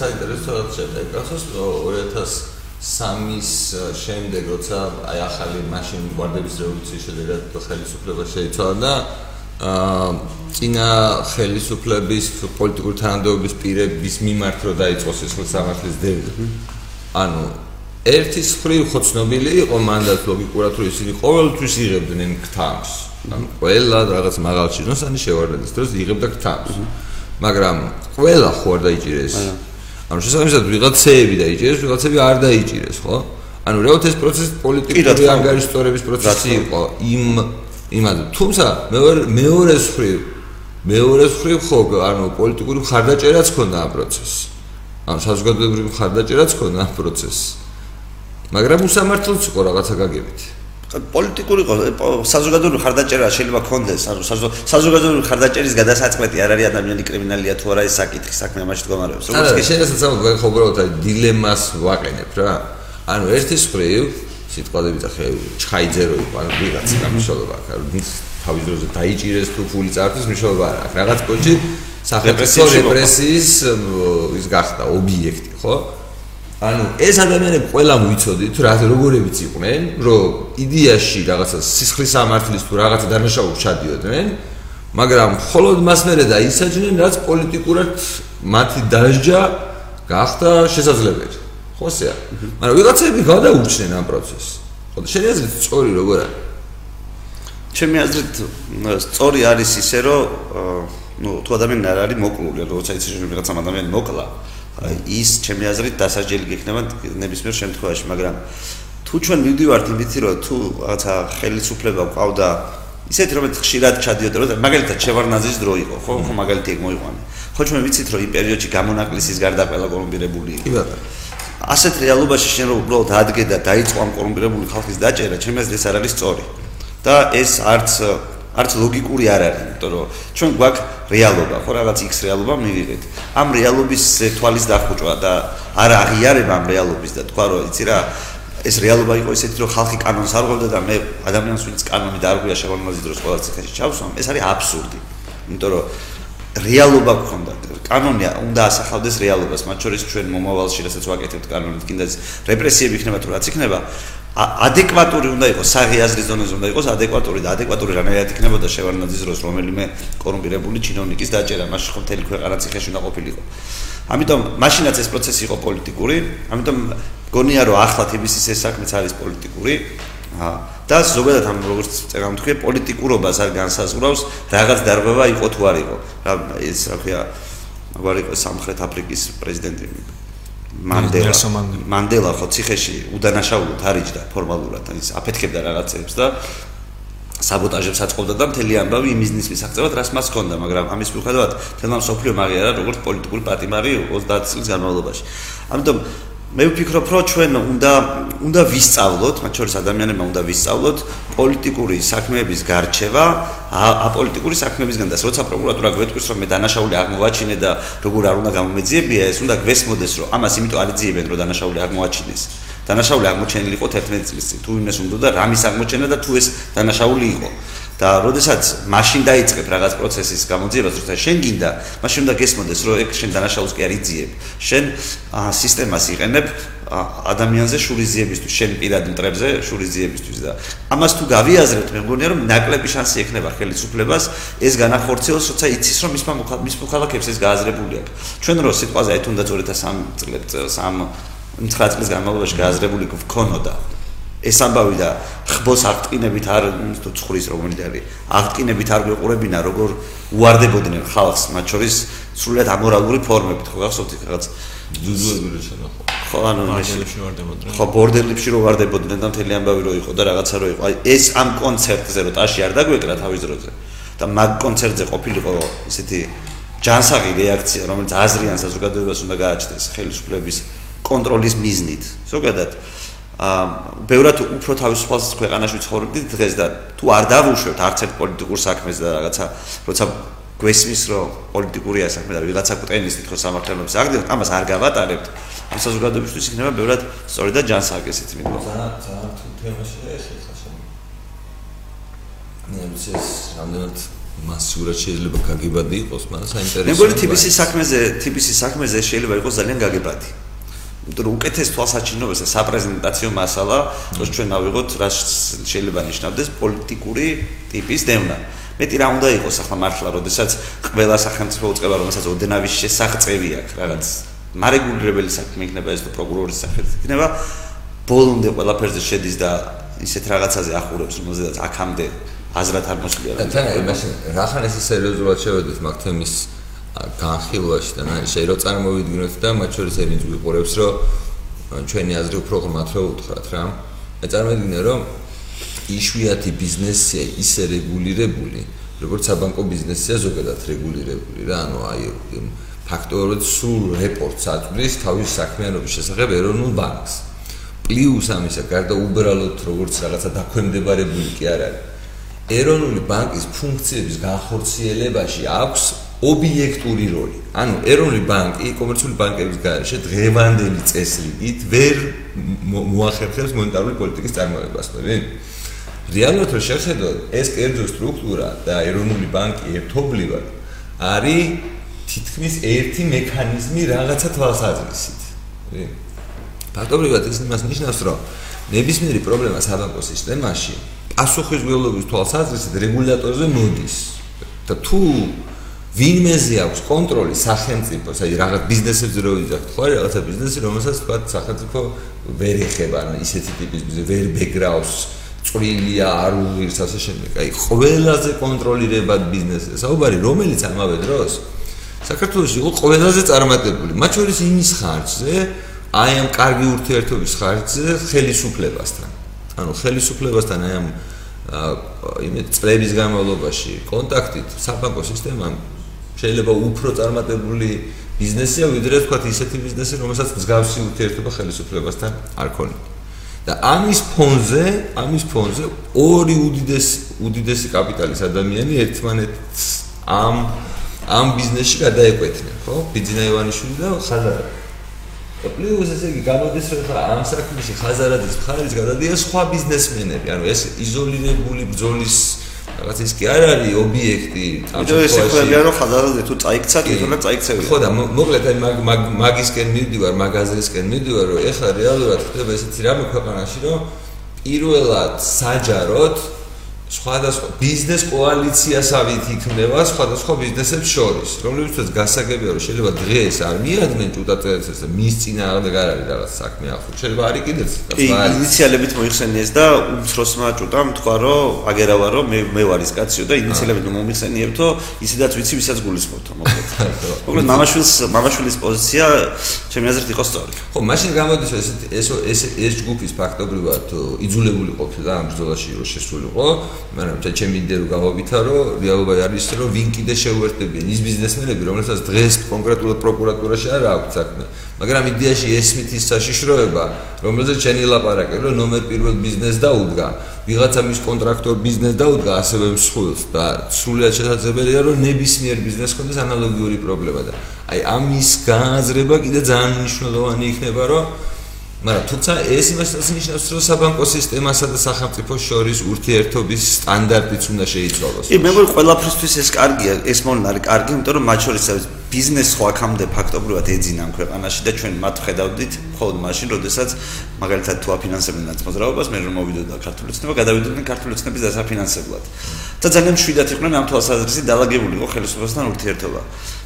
საინტერესო რაც შედეგასოს 2003-ის შემდეგ, როცა აი ახალი მაშინ გვარდების რევოლუციის შედეგად ხელისუფლება შეიცვალა და აა ძინა ხელისუფლების პოლიტიკური თანამდებობის პირების მიმართ რო დაიწყოს ეს სამართლის დევი. ანუ ერთის მხრივ ხო ცნობილი იყო მანდატ ლოგიკურად რომ ისინი ყოველთვის იღებდნენ ქთამს. ანუ ყველა რაღაც მაღალ ჩინოსანი შევარდნის დროს იღებდა ქთამს. მაგრამ ყველა ხო არ დაიჭირეს. ანუ შესაბამისად ვიღაცები დაიჭირეს ვიღაცები არ დაიჭირეს ხო? ანუ რეალურად ეს პროცესი პოლიტიკური ანგარიშტორების პროცესი იყო. იმ იმად თუმცა მეორე მეორე მხრივ მეორე მხრივ ხო ანუ პოლიტიკური მხარდაჭერაც ქონდა ამ პროცესს. ანუ საზოგადოებრივი მხარდაჭერაც ქონდა ამ პროცესს. მაგრამ უსამართლოც იყო რაღაცა გაგებით. პოლიტიკური საზოგადოებრივი ხარდაჭერა შეიძლება კონდეს ანუ საზოგადოებრივი ხარდაჭერის გადასაწყვეტი არ არის ადამიანი კრიმინალია თუ არა ეს საკითხი საქმე ამაში მდგომარეობს. როგორც კი შეიძლება თქვა ხო უბრალოდ აი დილემას ვაყენებ რა. ანუ ერთის მხრივ სიტყვადები და ხე ჩხაიძერო იყო ანუ ვიღაც გამიშალობა აქვს ანუ ის თავის დროზე დაიჭირეს თუ ფული წართვის მნიშვნელობა არ აქვს. რაღაც კოჩი სახელმწიფო რეპრესიის ის გახდა ობიექტი ხო? ანუ ეს ადამიანები ყველამ ვიცოდით რა როგორებიც იყვნენ, რომ იდეაში რაღაცა სისხლის სამართლის თუ რაღაცა დანაშაულს ჩადიოდნენ, მაგრამ მხოლოდ მას მერე დაისაჯნენ, რაც პოლიტიკურად მათი დაჟჯა გახდა შესაძლებელი. ხო ესეა? მაგრამ ვიღაცები გადაურჩნენ ამ პროცესს. ხო შენი აზრით სწორი როგორ არის? ჩემი აზრით სწორი არის ისე, რომ ნუ თუ ადამიანი არ არის მოკლული, როცა იცი რომ ვიღაცა ადამიანი მოკლა, ის ჩემი აზრით დასაჯელი გექნება ნებისმიერ შემთხვევაში, მაგრამ თუ ჩვენ მივდივართ იმით, რომ თუ რაღაცა ხელისუფლება ყავდა ისეთ რომ ხშირად ჩადიოდა, რომ მაგალითად შევარნაძის დრო იყო, ხო, ხო მაგალითი ეგ მოიყვანა. ხო ჩვენ ვიცით, რომ იმ პერიოდში გამონაკლისის გარდა ყველა კორუმპირებული იყო. კი ბატონო. ასეთ რეალობაში შენ რო უბრალოდ ადგე და დაიწყო ამ კორუმპირებული ხალხის დაჭერა, ჩემი აზრით ეს არ არის სწორი. და ეს არც არც ლოგიკური არ არის, იმიტომ რომ ჩვენ გვაქვს რეალობა, ხო რაღაც X რეალობა მივიღეთ. ამ რეალობის თვალის დახუჭვა და არ აღიარება ამ რეალობის და თქვა რომ იცი რა ეს რეალობა იყო ისეთი რომ ხალხი კანონს არ ღვევდა და მე ადამიანს ვინც კანონი დაარღვია შეგვანმაზი დროს ყველა ციხეში ჩავსვამ, ეს არის აბსურდი. იმიტომ რომ რეალობა გქონდა. კანონი უნდა ასახავდეს რეალობას, მათ შორის ჩვენ მომავალში რასაც ვაკეთებთ კანონით, კიდე რეპრესიები იქნება თუ რაც იქნება, ადეკვატური უნდა იყოს საღიაზრის ზონაზე უნდა იყოს ადეკვატური და ადეკვატური რანაირად იქნებოდა შევარნაძის დროს რომელიმე კორუმპირებული ჩინოვნიკის დაჭერა მასში ხომ მთელი ქვეყანა ციხეში უნდა ყოფილიყო ამიტომ მაშინაც ეს პროცესი იყო პოლიტიკური ამიტომ გონია რომ ახლა თბილისის ეს საქმეც არის პოლიტიკური და ზოგადად ამ როგორც წერამ თქვი პოლიტიკურობას არ განსაზღვრავს რაღაც დარღვევა იყო თუ არ იყო. რა ეს რა ქვია აღარ იყო სამხრეთ აფრიკის პრეზიდენტი? მანდელა. მანდელა ხო ციხეში უდანაშაულოდ არიჯდა ფორმალურად ის აფეთქებდა რაღაცებს და საბოტაჟებს აწყობდა და მთელი ამბავი იმიზნის მისაღწევად რას მას ჰქონდა მაგრამ ამის მიუხედავად თელმა სოფლიო მაგიარა როგორც პოლიტიკური პატიმარი 30 წლის განმავლობაში. ამიტომ მე ვფიქრობ, რომ ჩვენ უნდა უნდა ვისწავლოთ, მათ შორის ადამიანებმა უნდა ვისწავლოთ პოლიტიკური საქმეების გარჩევა აპოლიტიკური საქმეებისგან და როცა პროკურატურა გვეტყვის, რომ მე დანაშაული აღმოაჩინე და როგორ არ უნდა გამომეძიებია, ეს უნდა გვესმოდეს, რომ ამას იმიტომ არ იძიებენ, რომ დანაშაული აღმოაჩინეს. დანაშაული აღმოჩენილიყო 11 წლის წინ. თუ იმეს უნდა და რამის აღმოჩენა და თუ ეს დანაშაული იყო. და როდესაც მაშინ დაიწყებ რაღაც პროცესის გამოძიებას, როცა შენ გინდა, მაშინ უნდა გესმოდეს, რომ ეგ შენ დანაშაულს კი არ იძიებ. შენ სისტემას იყენებ ადამიანზე შურიზიებისთვის, შენ პირად მტრებზე შურიზიებისთვის და ამას თუ გავიაზრებთ, მე მგონია რომ ნაკლები შანსი ექნება ხელისუფლებას ეს განახორციელოს, როცა იცის რომ მის მის მოხალხეებს ეს გააზრებული აქვს. ჩვენ რო სიტყვაზე აი თუნდაც 2003 წელს 3 9 წლის განმავლობაში გააზრებული გქონოდა ეს ამბავი და ხბოს აღტკინებით არ თუ ცხრის რომელიც არის აღტკინებით არ გვეყურებინა როგორ უარდებოდნენ ხალხს მათ შორის სრულად ამორალური ფორმებით ხო გახსოვთ რაღაც? რო შენახო ხო. ანუ ხო ბორდელებში რო ვარდებოდნენ და მთელი ამბავი რო იყო და რაღაცა რო იყო აი ეს ამ კონცერტზე რო ტაში არ დაგვეკრა თავის დროზე. და მაგ კონცერტზე ყოფილიყო ესეთი ჯანსაღი რეაქცია რომელიც აზრიან საზოგადოებას უნდა გააჩნდეს ხელისუფლების კონტროლის მიზნით. ზოგადად ბევრად უფრო თავისუფალ ქვეყანაში ცხოვრობდი დღეს და თუ არ დავუშვებთ არც ერთ პოლიტიკურ საქმეს და რაღაცა როცა გვესმის რომ პოლიტიკურია საქმე და ვიღაცა კუტენის თვითონ სამართლიანობის აღდგენას ამას არ გავატარებთ. ამ საზოგადოებისთვის იქნება ბევრად სწორი და ჯანსაღი ესეთი მიდმა ძალიან ძალიან თუ თემაში ეხება ხაშენ ნეც ეს რამდენად მასიურად შეიძლება გაგებადი იყოს მაგრამ საინტერესო მე მგონი TBC საქმეზე TBC საქმეზე შეიძლება იყოს ძალიან გაგებადი უკეთეს თვალსაჩინოებასა საპრეზენტაციო მასალა, რომ ჩვენ ავიღოთ რა შეიძლება ნიშნავდეს პოლიტიკური ტიპის დევნა. მეტი რა უნდა იყოს ახლა მართლა, როდესაც ყველა სახელმწიფო უწყება, რომელსაც ოდენავის შესაღწევი აქვს, რაღაც მარეგულირებელი საქმე იქნება ეს თუ პროკურორის სახით იქნება, ბოლომდე ყველაფერზე შედის და ისეთ რაღაცაზე ახურებს, რომელზედაც აქამდე აზრად არ მოსვლია. და თან იმაში, რახან ეს სერიოზულად შევედით მაგ თემის განხილვაში და შეიძლება რომ წარმოვიდგინოთ და მათ შორის ერის ვიყურებს რომ ჩვენი აზრი უფრო ღრმად რო უთხრათ რა. მე წარმოვიდგინე რომ იშვიათი ბიზნესია ისე რეგულირებული, როგორც საბანკო ბიზნესია ზოგადად რეგულირებული რა, ანუ აი ფაქტორად სულ რეპორტს აწვდის თავის საქმიანობის შესახებ ეროვნულ ბანკს. პლუს ამისა, გარდა უბრალოდ როგორც რაღაცა დაქვემდებარებული კი არ არის. ეროვნული ბანკის ფუნქციების განხორციელებაში აქვს ობიექტური როლი. ანუ ეროვნული ბანკი კომერციული ბანკების გარეშე დღევანდელი წესრიგით ვერ მოახერხებს მონეტარული პოლიტიკის წარმოებას, მე. რეალურად რომ შეხედოთ, ეს კერძო სტრუქტურა და ეროვნული ბანკი ერთობლივად არის თითქმის ერთი მექანიზმი რაღაცა თვალსაზრისით. ფაქტობრივად ეს იმას ნიშნავს, რომ ნებისმიერი პრობლემა საბანკო სისტემაში პასუხისმგებლობის თვალსაზრისით რეგულატორზე მოდის. და თუ ვინმეზე აქვს კონტროლი სახელმწიფოს, აი რაღაც ბიზნესებზე რო ვიძახთ, ხო რაღაცა ბიზნესი, რომელსაც თქვა სახელმწიფო ვერ ეხება, ანუ ისეთი ტიპის ბიზნესი ვერ ბეკგრაუნდს წვრილია, არ უღირს ასე შემდეგ. აი ყველაზე კონტროლირებად ბიზნესზე. საუბარი რომელიც ამავე დროს საქართველოს იყო ყველაზე წარმატებული, მათ შორის იმის ხარჯზე, აი ამ კარგი ურთიერთობის ხარჯზე ხელისუფლებასთან. ანუ ხელისუფლებასთან აი ამ იმეთ წლების განმავლობაში კონტაქტით საბანკო სისტემამ შეიძლება უფრო წარმატებული ბიზნესია ვიდრე თქვა ისეთი ბიზნესი, რომელსაც მსგავსი ურთიერთობა ხელისუფლებასთან არ ქონია. და ამის ფონზე, ამის ფონზე ორი უდიდესი უდიდესი კაპიტალის ადამიანი ერთმანეთს ამ ამ ბიზნესში გადაეკვეთნენ, ხო? ბიძინა ივანიშვილი და ხაზარა. პლუს ესე იგი გამოდის რომ ამ საქმეში ხაზარაძის მხარეს გადადიან სხვა ბიზნესმენები, ანუ ეს იზოლირებული ბრძოლის რაღაც ის კი არ არის ობიექტი ამ შემთხვევაში. ეს ეხება რომ ხაზარაძე თუ წაიქცა, თვითონ წაიქცევია. ხო და მოკლედ აი მაგ მაგისკენ მივდივარ, მაგაზრისკენ მივდივარ, რომ ეხლა რეალურად ხდება ესეთი რამე ქვეყანაში, რომ პირველად საჯაროდ სხვადასხვა ბიზნეს კოალიციასავით იქნება სხვადასხვა ბიზნესებს შორის, რომლებიც გასაგებია რომ შეიძლება დღეს არ მიადგნენ ჭუტაწესს და მის წინააღმდეგ არ არის რაღაც საქმე ახლა. შეიძლება არის კიდეც კი, ინიციალებით მოიხსენიეს და უმცროსმა ჭუტამ თქვა რომ აგერავა რომ მე მე ვარ ის კაციო და ინიციალებით მომიხსენიებთო, ისედაც ვიცი ვისაც გულისხმობთო მოკლედ. მოკლედ მამაშვილის მამაშვილის პოზიცია ჩემი აზრით იყო სწორი. ხო, მაშინ გამოდის ეს ეს ეს ეს ჯგუფის ფაქტობრივად იძულებული ყოფილა ამ ბრძოლაში რომ შესულიყო. მაგრამ ჩემი იდეა რო გავავითარო, რეალობა არის ის, რომ ვინ კიდე შეუერთებიან ის ბიზნესმენები, რომელსაც დღეს კონკრეტულად პროკურატურაში არ აქვს საქმე. მაგრამ იდეაში ესმით ის საშიშროება, რომელზეც ჩენი ლაპარაკე, რომ ნომერ პირველ ბიზნეს დაუდგა, ვიღაცა მის კონტრაქტორ ბიზნეს დაუდგა, ასევე მსხვილს და სრულად შესაძლებელია, რომ ნებისმიერ ბიზნეს კონდეს ანალოგიური პრობლემა და აი ამის გააზრება კიდე ძალიან მნიშვნელოვანი იქნება, რომ მაგრამ თუმცა ეს იმასაც ნიშნავს, რომ საბანკო სისტემასა და სახელმწიფოს შორის ურთიერთობის სტანდარტიც უნდა შეიცვალოს. კი, მე მგონი ყველაფრისთვის ეს კარგია, ეს არის კარგი, იმიტომ რომ მათ შორის არის ბიზნეს ხო აქამდე ფაქტობრივად ეძინა ამ ქვეყანაში და ჩვენ მათ ხედავდით მხოლოდ მაშინ, როდესაც მაგალითად თუ აფინანსებდნენ ნაცმოძრაობას, მე რომ მოვიდოდა ქართული ცნება, გადავიდოდნენ ქართული ცნების დასაფინანსებლად. და ძალიან მშვიდად იყვნენ ამ თვალსაზრისით დაალაგებული ხო ხელისუფლებასთან ურთიერთობა.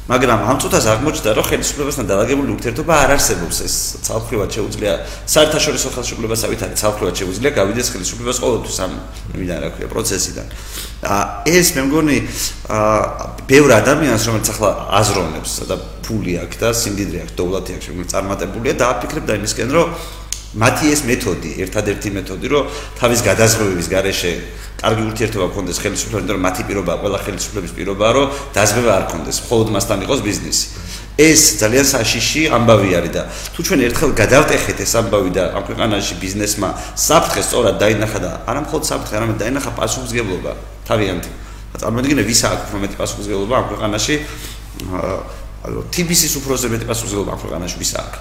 მაგრამ ამ წუთას აღმოჩნდა, რომ ხელისუფლებასთან დაალაგებული ურთიერთობა არ არსებობს ეს ცალკრივად შეუძლია საერთაშორისო ხელისუფლებასავით არის ცალკრივად შეუძლია გავიდეს ხელისუფლებას ყოველთვის ამ მიდან რა ქვია პროცესიდან. და ეს მე მგონი ბევრ ადამიანს რომელიც ახლა აზროვნებს და ფული აქვს და სიმდიდრე აქვს, დოვლათი აქვს, რომელიც წარმატებულია და აფიქრებდა იმისკენ, რომ მათი ეს მეთოდი, ერთადერთი მეთოდი, რომ თავის გადაზღვრების garaშე კარგი ურთიერთობა გქონდეს ხელისუფლებასთან, იმიტომ რომ მათი პირობა, ყველა ხელისუფლების პირობაა, რომ დაზღვევა არ გქონდეს, მხოლოდ მასთან იყოს ბიზნესი. ეს ძალიან საშიში ამბავი არის და თუ ჩვენ ერთხელ გადავტეხეთ ეს ამბავი და ამ ქვეყანაში ბიზნესმა საფრთხე სწორად დაინახა და არა მხოლოდ საფრთხე, არამედ დაინახა პასუხისგებლობა თავიანთი. წარმოიდგინე ვის აქვს უფრო მეტი პასუხისგებლობა ამ ქვეყანაში? აა TBC-ის უფროსზე მეტი პასუხისგებლობა ამ ქვეყანაში ვის აქვს?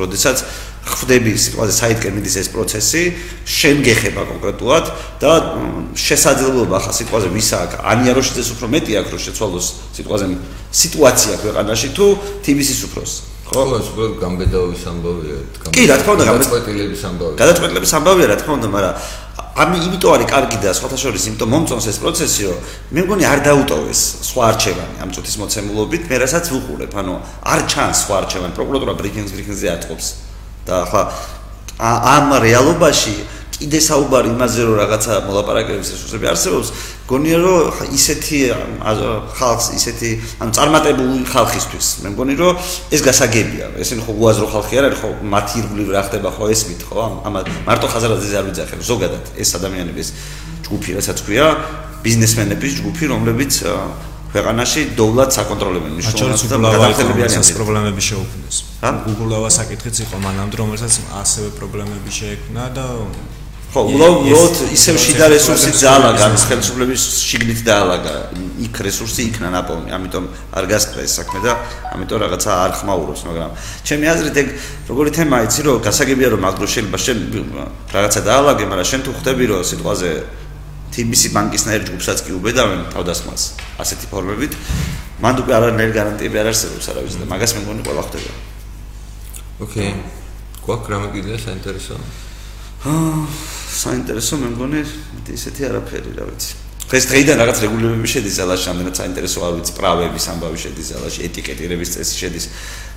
როდესაც ხვდები სიტყვაზე საითკენ მიდის ეს პროცესი, შენ გეხება კონკრეტულად და შესაძლებლობა ხა სიტყვაზე ვის აქვს? ანიაროშიძეს უფრო მეტი აქვს რომ შეცვალოს სიტყვაზე სიტუაცია ქვეყანაში თუ TBC-ის უფროს. ხო, ეს უბრალოდ გამბედაობის ამბავია, კი, რა თქმა უნდა, გადაწყვეტილების ამბავია. გადაწყვეტილების ამბავია, რა თქმა უნდა, მაგრამ ამი იმიტომ არის კარგი და სხვათა შორის იმიტომ მომწონს ეს პროცესი, რომ მე მგონი არ დაუტოვეს სხვა არჩევანი ამ წუთის მოცემულობით, მე რასაც ვუყურებ, ანუ არ ჩანს სხვა არჩევანი, პროკურატურა ბრიფინგს ბრიფინგზე ატყობს. და ახლა ამ რეალობაში კიდე საუბარი იმაზე რომ რაღაცა მოლაპარაკების რესურსები არსებობს, გონია რომ ისეთი ხალხს, ისეთი ანუ წარმატებული ხალხისთვის, მე მგონი რომ ეს გასაგებია. ესენი ხო უაზრო ხალხი არ არის, ხო მათი ირგვლივ რა ხდება ხო ესმით, ხო? ამ მარტო ხაზარაძეზე არ ვიძახებ, ზოგადად ეს ადამიანების ჯგუფი, რასაც ქვია, ბიზნესმენების ჯგუფი, რომლებიც ქვეყანაში დოვლად საკონტროლებენ მნიშვნელოვნად და გადახდებიან ეს პრობლემები შეუქმნეს. რა? Google-ავა საკითხიც იყო მანამდე, რომელსაც ასევე პრობლემები შეექმნა და ხო, უბრალოდ ისევ შიდა რესურსი ძალაგა, ხელისუფლების შიგნით დაალაგა. იქ რესურსი იქნა ნაპოვნი, ამიტომ არ გასკრა ეს საქმე და ამიტომ რაღაცა არ ხმაურობს, მაგრამ ჩემი აზრით ეგ როგორი თემაა, იცი რომ გასაგებია რომ მაგრო შეიძლება შენ რაღაცა დაალაგე, მაგრამ შენ თუ ხვდები რომ სიტყვაზე TBC ბანკისნაირ ჯგუფსაც კი უბედავენ თავდასხმას ასეთი ფორმებით. მანდ უკვე არანაირი გარანტიები არ არსებობს არავის და მაგას მე მგონი ყველა ხდება ოკეი გვაქვს რამე კიდე საინტერესო? აა საინტერესო მე მგონი ისეთი არაფერი რა ვიცი. დღეს დღეიდან რაღაც რეგულირებები შედის ძალაში ამდენად საინტერესო არ ვიცი. პრავების ამბავი შედის ძალაში ეტიკეტირების წესი შედის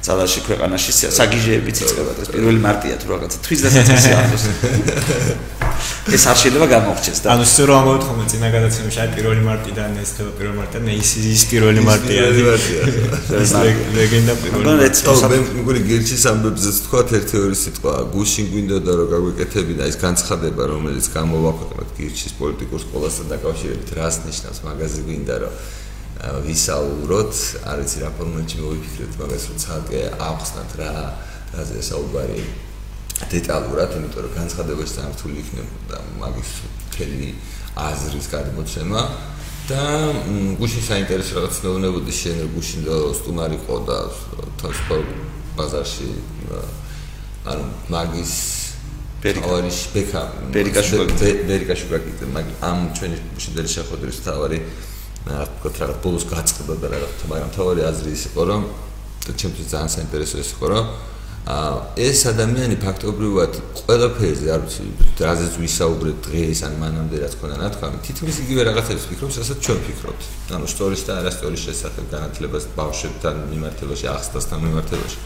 ძალაში ქვეყანაში საგიჟეებიც იწყება ეს პირველი მარტია თუ რაღაცა თვის დასაწყისი არის ეს არ შეიძლება გამოხჩეს და ანუ სწორ ამბობთ ხოლმე წინა გადაცემაში აი პირველი მარტიდან ეს თემა პირველი მარტიდან ის ის პირველი მარტია. ეს ლეგენდა პირველი მარტია. მე მგონი გერჩის ამბებზე თქვა ერთი ორი სიტყვა. გუშინ გვინდა და რომ გაგვეკეთებინა ეს განცხადება რომელიც გამოვაქვეყნოთ გერჩის პოლიტიკურ სკოლასთან დაკავშირებით რას ნიშნავს? მაგაზე გვინდა რომ ვისაუბროთ, არ ვიცი რა ფორმატში მოვიფიქრეთ მაგას, რომ ცალკე ახსნათ რა რაზე საუბარი დეტალურად, იმიტომ რომ განცხადებაში სამართული იქნებოდა მაგის თელი აზრის გადმოცემა. და გუშინ საინტერესო რაღაც მეუბნებოდი შენ რომ გუშინ სტუმარი ყო და ტრანსპორტ ბაზარში ანუ მაგის ბერიკაშ ბეკა ბერიკაშუგაკი ბერიკაშუგაკი მაგ ამ ჩვენი შედერი შეხვედრის თავარი რა თქმა უნდა რა ბოლოს გაწყდა და რა თქმა მაგრამ თავარი აზრი ის იყო რომ ჩემთვის ძალიან საინტერესო ის იყო რომ აა ეს ადამიანი ფაქტობრივად ყველაფერზე არ ვიცი რაზეც ვისაუბრეთ დღეს ან მანამდე რაც ქონდა ნათქვამი თითქმის იგივე რაღაცებს ფიქრობს რასაც ჩვენ ფიქრობთ. ანუ სტორის და არასტორის შესახებ განათლებას ბავშვებთან მიმართებაში ახსნასთან მიმართებაში.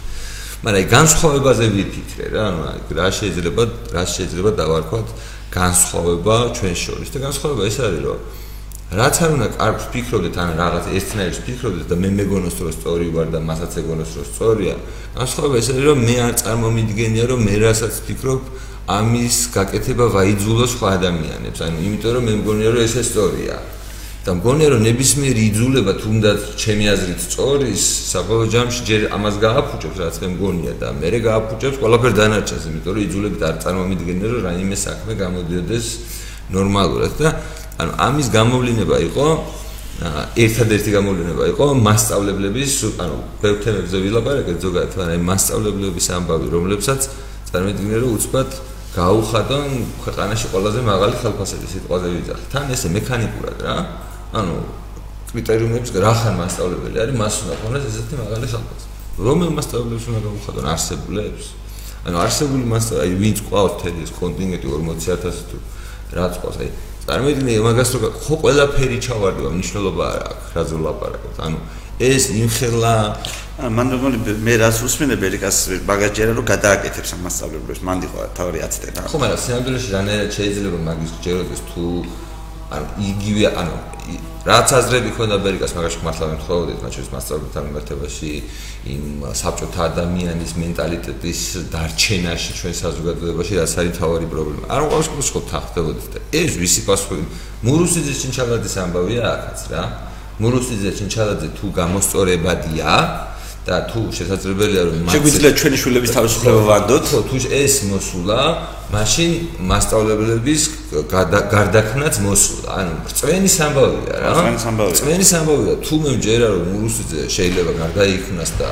მაგრამ აი განსხვავებაზე ვიფიქრე რა ანუ რა შეიძლება რა შეიძლება დავარქვათ განსხვავება ჩვენ შორის. და განსხვავება ეს არის რომ რაც არ უნდა კარგს ფიქრობდეთ ან რაღაც ერთნაირს ფიქრობდეთ და მე მეგონოს რომ სწორი ვარ და მასაც ეგონოს რომ სწორია განსხვავება ეს არის რომ მე არ წარმომიდგენია რომ მე რასაც ფიქრობ ამის გაკეთება ვაიძულოს სხვა ადამიანებს. ანუ იმიტომ რომ მე მგონია რომ ესე სწორია. და მგონია რომ ნებისმიერი იძულება თუნდაც ჩემი აზრით სწორის საბოლოო ჯამში ჯერ ამას გააფუჭებს რაც მე მგონია და მე გააფუჭებს ყველაფერ დანარჩენს იმიტომ რომ იძულებით არ წარმომიდგენია რომ რაიმე საქმე გამოდიოდეს ნორმალურად. და ანუ ამის გამოვლინება იყო ერთადერთი გამოვლინება იყო მასშტაბლებლების ანუ ბევრ თემებზე ვილაპარაკეთ ზოგადად მაგრამ მასშტაბლებლების ამბავი რომლებსაც წარმოიდგინე რომ უცბად გაუხადონ ქვეყანაში ყველაზე მაღალი ხელფასების სიტყვაზე ვიძახ თან ესე მექანიკურად რა ანუ კრიტერიუმებს რა ხან მასშტაბლებელი არის მას უნდა ქონდეს ესეთი მაღალი ხელფასი. რომელ მასშტაბლებს უნდა გაუხადონ არსებულებს. ანუ არსებული მასშტაბი აი ვინც ყავს თელის კონტინენტი 40000 თუ რაც ყავს აი წარმოიდგინე მაგას რო ხო ყველაფერი ჩავარდება მნიშვნელობა არ აქვს რა ზე ლაპარაკობთ ანუ ეს იმხელა მან მეგონი მე რას უსმენებ ერიკას მაგას ჯერა რომ გადააკეთებს ამ მასწავლებლებს მან იყო თავი 10 წელი ხო მაგრამ სინამდვილეში რანაირად შეიძლება მაგის ჯეროდეს თუ ანუ იგივე ანუ რაც აზრები ქონდა ამერიკას მაგაში მართლა მეთხოვდით მათ შორის მასწავლებელთან მიმართებაში იმ საბჭოთა ადამიანის მენტალიტეტის დარჩენაში ჩვენ საზოგადოებაში რაც არის თავარი პრობლემა. არ მყავს ხო თანხმდებოდით და ეს ვისი პასუხი მურუსიძის ჩინჩალაძის ამბავია ახაც რა. მურუსიძე ჩინჩალაძე თუ გამოსწორებადია და თუ შესაძლებელია რომ შეგვიძლია ჩვენი შვილების თავისუფლება ვანდოთ თუ ეს მოსულა მაშინ მასშტაბლებლების გარდაქმნაც მოსულა. ანუ წვენი სამბავია რა. წვენი სამბავია. წვენი სამბავია. თუ მე მჯერა რომ ურუსიძე შეიძლება გარდაიქმნას და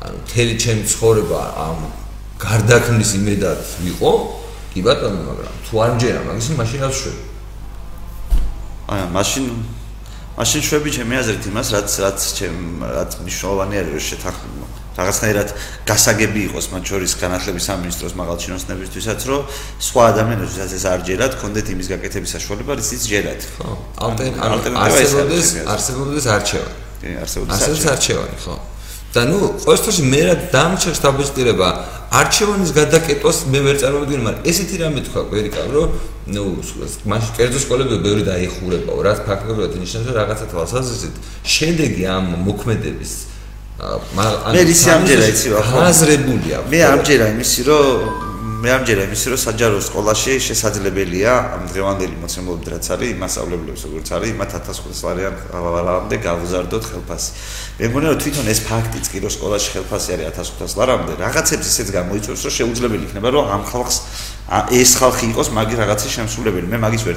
ანუ თელი ჩემი ცხოვრება ამ გარდაქმნის იმედად ვიყო კი ბატონო მაგრამ თუ არ მჯერა მაგის მაშინ რა ვშვები აი მაშინ მაშინ შვები ჩემი აზრით იმას რაც რაც ჩემ რაც მნიშვნელოვანი არის შეთანხმო რაღაცნაირად გასაგები იყოს მათ შორის განათლების სამინისტროს მაღალჩინოსნებისთვისაც რომ სხვა ადამიანებსაც ეს არ ჯერათ კონდეთ იმის გაკეთების საშუალება რის ის ჯერათ. ხო ალტერნატივა არსებობს არსებობს არჩევანი კი არსებობს არჩევანი ხო და ნუ ყოველთვის მე რა დამჩერს დაბეჭდილება არჩევანის გადაკეტვას მე ვერ წარმოვიდგინე, მაგრამ ესეთი რამე თქვა კვერიკა, რომ ნუ მაშინ კერძო სკოლები ბევრი დაიხურებაო, რაც ფაქტობრივად ნიშნავს, რომ რაღაცა თვალსაზრისით შედეგი ამ მოქმედების მე ისი ამჯერა იცი რა ხო? აზრებულია. მე ამჯერა იმისი, რომ მე ამჯერა იმის რომ საჯარო სკოლაში შესაძლებელია დღევანდელი მოცემულობით რაც არის მასშტაბლებლებს როგორც არის მათ 1500 ლარიან ლარამდე გავზარდოთ ხელფასი. მე მგონია რომ თვითონ ეს ფაქტიც კი რომ სკოლაში ხელფასი არის 1500 ლარამდე რაღაცებს ისეც გამოიწვევს რომ შეუძლებელი იქნება რომ ამ ხალხს ეს ხალხი იყოს მაგის რაღაცის შემსრულებელი. მე მაგის ვერ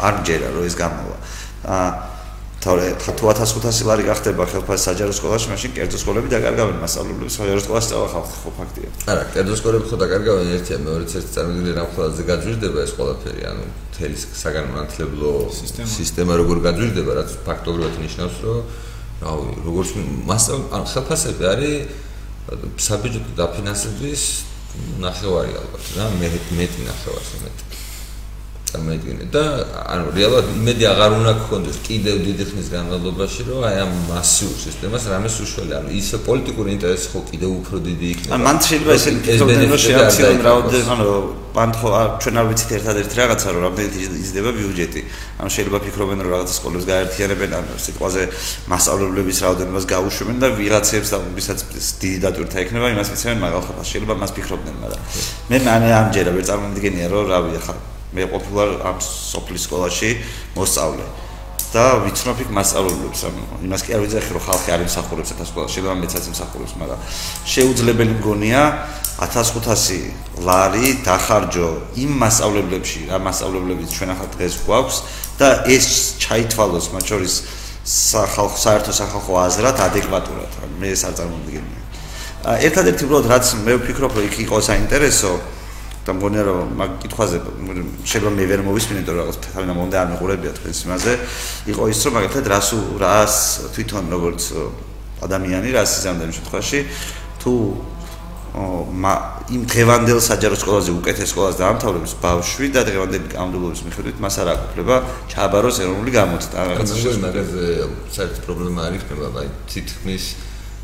არ მჯერა რომ ეს გამოვა. აა თორე თუ 1500 ლარი გახდება ხელფასი საჯარო სკოლაში, მაშინ კერძო სკოლები დაკარგავენ მასშტაბლებს საჯარო სკოლაში წავა ხალხი ხო ფაქტია. არა, კერძო სკოლები ხო დაკარგავენ ერთია, მეორეც ერთი წარმოიდგინე რა ხოლმე გაძვირდება ეს ყველაფერი, ანუ მთელი საგანმანათლებლო სისტემა როგორ გაძვირდება, რაც ფაქტობრივად ნიშნავს, რომ რავი, როგორც მასშტაბ ან ხელფასები არის საბიუჯეტო დაფინანსების ნახევარი ალბათ, რა, მე მეტი ნახევარი მეტი. წარმოიდგინე. და ანუ რეალურად იმედი აღარ უნდა გქონდეს კიდევ დიდი ხნის განმავლობაში რომ აი ამ მასიურ სისტემას რამეს უშველე. ანუ ის პოლიტიკური ინტერესი ხო კიდევ უფრო დიდი იქნება. ან მან შეიძლება ესე ფიქრობდნენ რომ შეაქციონ რაოდენობა ანუ მან ხო ჩვენ არ ვიცით ერთადერთი რაღაცა რომ რამდენად იზრდება ბიუჯეტი. ანუ შეიძლება ფიქრობენ რომ რაღაცა სკოლებს გაერთიანებენ ან სიტყვაზე მასშტაბლების რაოდენობას გაუშვებენ და ვიღაცებს და ვისაც დიდი დატვირთა ექნება იმას მიცემენ მაგალ ხალხს. შეიძლება მას ფიქრობდნენ მაგრამ მე მანე ამჯერა ვერ წარმოვიდგენია რომ რავი ხა მე ყოფილვარ ამ სოფლის სკოლაში მოსწავლე. და ვიცნობ იქ მასწავლებლებს ამ იმას კი არ ვიცი რომ ხალხი არ იმსახურებს ეს სკოლა შეიძლება მეცაც იმსახურებს მაგრამ შეუძლებელი მგონია 1500 ლარი დახარჯო იმ მასწავლებლებში რა მასწავლებლებიც ჩვენ ახლა დღეს გვაქვს და ეს ჩაითვალოს მათ შორის სახალხო საერთო სახალხო აზრად ადეკვატურად. მე ეს არ წარმოვიდგენია ერთადერთი უბრალოდ რაც მე ვფიქრობ რომ იქ იყო საინტერესო და მგონია რომ მაგ კითხვაზე შეიძლება მე ვერ მოვისმინე თუ რაღაც თავიდან მომდე არ მეყურებია თქვენს იმაზე. იყო ის რომ მაგალითად რას რას თვითონ როგორც ადამიანი რას იზამდა იმ შემთხვევაში თუ იმ დღევანდელ საჯარო სკოლაზე უკეთეს სკოლას დაამთავრებს ბავშვი და დღევანდელი კანონმდებლობის მიხედვით მას არ აკეთება ჩააბაროს ეროვნული გამოცდა. რაღაცა შეიძლება მაგაზე საერთოდ პრობლემა არ იქნება აი თითქმის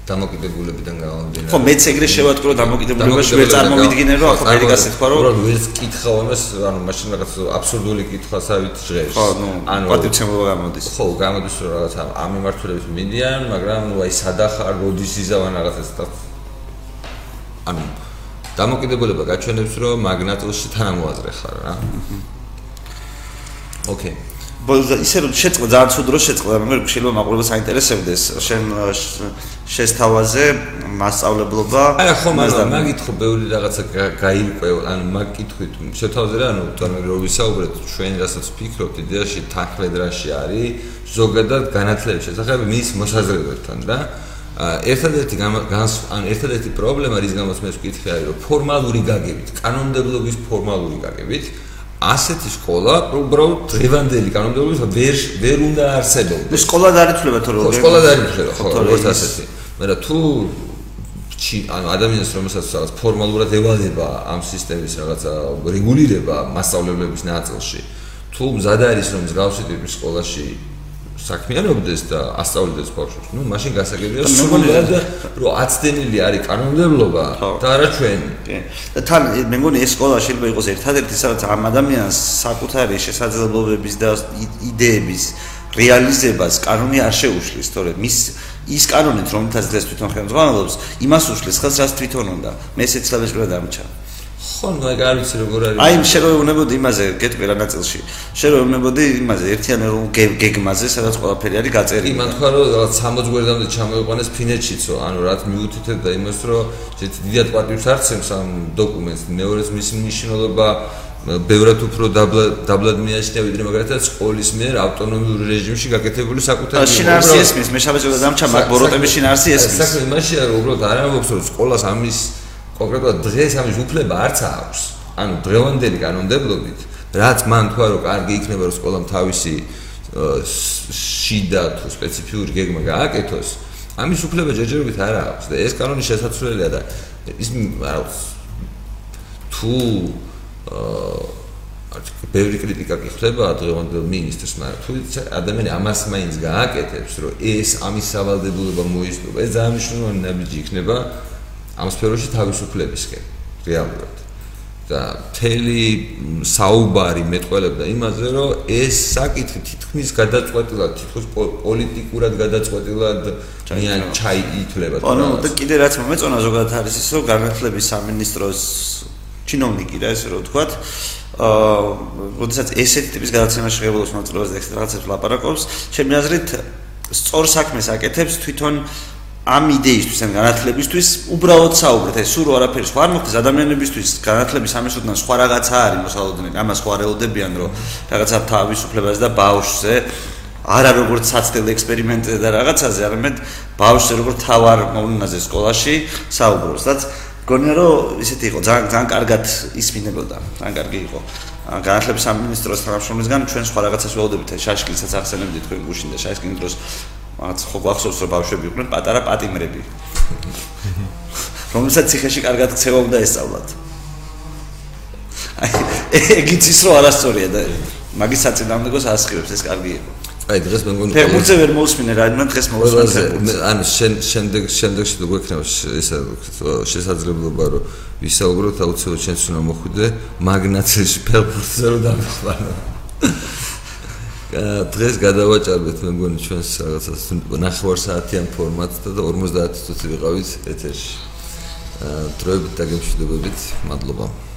დამოკიდებულებიდან გამომდინარე. ხო, მეც ეგრე შევატყრო დამოკიდებულებაში ვერ წარმოვიდგინე რომ ახლა პედიკას ეთქვა რომ უბრალოდ ვერც კითხავ ამას, ანუ მაშინ რაღაც აბსურდული კითხვასავით ჟღერს. ხო, ნუ ანუ პატივცემულობა გამოდის. ხო, გამოდის რომ რაღაც ამ მიმართულებით მინდიან, მაგრამ ნუ აი სადახარ როდის იზავან რაღაცას და ანუ დამოკიდებულება გაჩვენებს რომ მაგნატილში თანამოაზრე ხარ რა. ოკეი. ისე რომ შეწყდა ძალიან ცუდ რო შეწყდა მე შეიძლება მაყურება საინტერესებდეს შენ შესთავაზე მასწავლებლობა აი ხო მაგრამ მაგით ხო ბევრი რაღაცა გაიყვე ანუ მაგ კითხვით შეთავაზე რა ანუ თორემ რო ვისაუბრეთ ჩვენ რასაც ფიქრობთ იდეაში თანხლედ რაში არის ზოგადად განათლების შესახებ მის მოსაზრებებთან და ერთადერთი განს ან ერთადერთი პრობლემა რის გამოც მე ვკითხე არის რომ ფორმალური გაგებით კანონმდებლობის ფორმალური გაგებით ასეთი სკოლა უბრალოდ დღევანდელი კანონმდებლობის ვერ ვერ უნდა არსებობდეს. ეს სკოლა დაარჩება თორე როგორ სკოლა დაარჩება ხო როგორც ასეთი. მაგრამ თუ ანუ ადამიანს რომელსაც რაღაც ფორმალურად ევალება ამ სისტემის რაღაცა რეგულირება მასშტაბლებლების ნაწილში თუ მზად არის რომ მსგავსი ტიპის სკოლაში საქმიანობდეს და ასწავლიდეს ბავშვებს. ნუ მაშინ გასაგებია სულად რომ აცდენილი არის კანონმდებლობა და არა ჩვენი. და თან მე მგონი ეს სკოლა შეიძლება იყოს ერთადერთი სადაც ამ ადამიანს საკუთარი შესაძლებლობების და იდეების რეალიზებას კანონი არ შეუშლის, თორე მის ის კანონით რომელთაც დღეს თვითონ ხელმძღვანელობს, იმას უშლის ხელს რაც თვითონ უნდა. მე ესეც ლაბეჭდა დამჭა. ხო, ეგ არ ვიცი როგორ არის. აი, შეგვეუბნებოდი იმაზე, გეტყვი რა ნაწილში. შეგვეუბნებოდი იმაზე, ერთიან რომ გეგმაზე, სადაც ყველაფერი არის გაწერილი. იმან თქვა რომ რაღაც 60 გვერდამდე ჩამოიყვანეს ფინეთშიცო, ანუ რაც მიუთითებ და იმას რომ დიდად პატივს არცემს ამ დოკუმენტს, მეორეც მის მნიშვნელობა ბევრად უფრო დაბლად მიაჩნია ვიდრე მაგალითად სკოლის მიერ ავტონომიურ რეჟიმში გაკეთებული საკუთარი შინაარსი ესმის მე შაბეჭდა დამჩა მაგ ბოროტების შინაარსი ესმის საქმე იმაშია რომ უბრალოდ არ ამბობს რომ სკოლას ამის კონკრეტულად დღეს ამის უფლება არც აქვს. ანუ დღევანდელი კანონმდებლობით, რაც მან თქვა რომ კარგი იქნება რომ სკოლამ თავისი შიდა თუ სპეციფიური გეგმა გააკეთოს, ამის უფლება ჯერჯერობით არ აქვს და ეს კანონი შესაძლებელია და ის რა თუ აა ბევრი კრიტიკა კი ხდება დღევანდელ მინისტრს, მაგრამ თუ ადამიანი ამას მაინც გააკეთებს, რომ ეს ამის სავალდებულება მოისწრება, ეს ძალიან მნიშვნელოვანი ნაბიჯი იქნება ამ სფეროში თავისუფლებისკენ რეალურად. და თელი საუბარი მეტყველებდა იმაზე, რომ ეს საკითხი თითქმის გადაწყვეტილად, თითქოს პოლიტიკურად გადაწყვეტილად ძალიან ჩაითვლება. ანუ და კიდე რაც მომეწონა ზოგადად არის ის, რომ განათლების სამინისტროს ჩინოვნიკი რა ესე რომ ვთქვათ, აა, როდესაც ესეთი ტიპის გადაცემა შეღებულობს მოწრებას და ეს რაღაცებს ლაპარაკობს, ჩემი აზრით სწორ საქმეს აკეთებს თვითონ ამ იდეისთვის, ან განათლებისთვის უბრალოდ საუბრობთ, აი სულ არაფერი სხვა არ მოხდეს ადამიანებისთვის, განათლების ამისოდან სხვა რაღაცა არის მოსალოდნელი, ამას სხვა რეალდებიან, რომ რაღაცა თავისუფლებაზე და ბაუშზე არა როგორც საცდელ ექსპერიმენტზე და რაღაცაზე, არამედ ბაუშზე როგორც თავარ მოვლენაზე სკოლაში საუბრობს. რაც გონია რომ ისეთი იყო, ძალიან ძალიან კარგად ისმინებოდა, ძალიან კარგი იყო. განათლების სამინისტროს თანამშრომლისგან ჩვენ სხვა რაღაცას ველოდებით, შაშკილსაც ახსენებდით თქვენ გუშინ და შაშკილის დროს რაღაც ხო გვახსოვს რომ ბავშვები იყვნენ პატარა პატიმრები. რომელსაც ციხეში კარგად ქცევა უნდა ესწავლათ. აი ეგიც ის რომ არასწორია და მაგის საწინააღმდეგოს ასხივებს ეს კარგი იყო. აი დღეს მე მგონი ფეხბურთზე ვერ მოусმინე რა მე დღეს მოусმინე ანუ შენ შემდეგ შემდეგში თუ გვექნება ესა შესაძლებლობა რომ ვისაუბროთ აუცილებლად შენც უნდა მოხვიდე მაგ ნაწილში ფეხბურთზე რომ დავიხვანო დღეს გადავაჭარბეთ მე მგონი ჩვენს რაღაცას ნახევარ საათიან ფორმატს და 50 წუთი ვიყავით ეთერში. აა დროებით და გემშვიდობებით. მადლობა.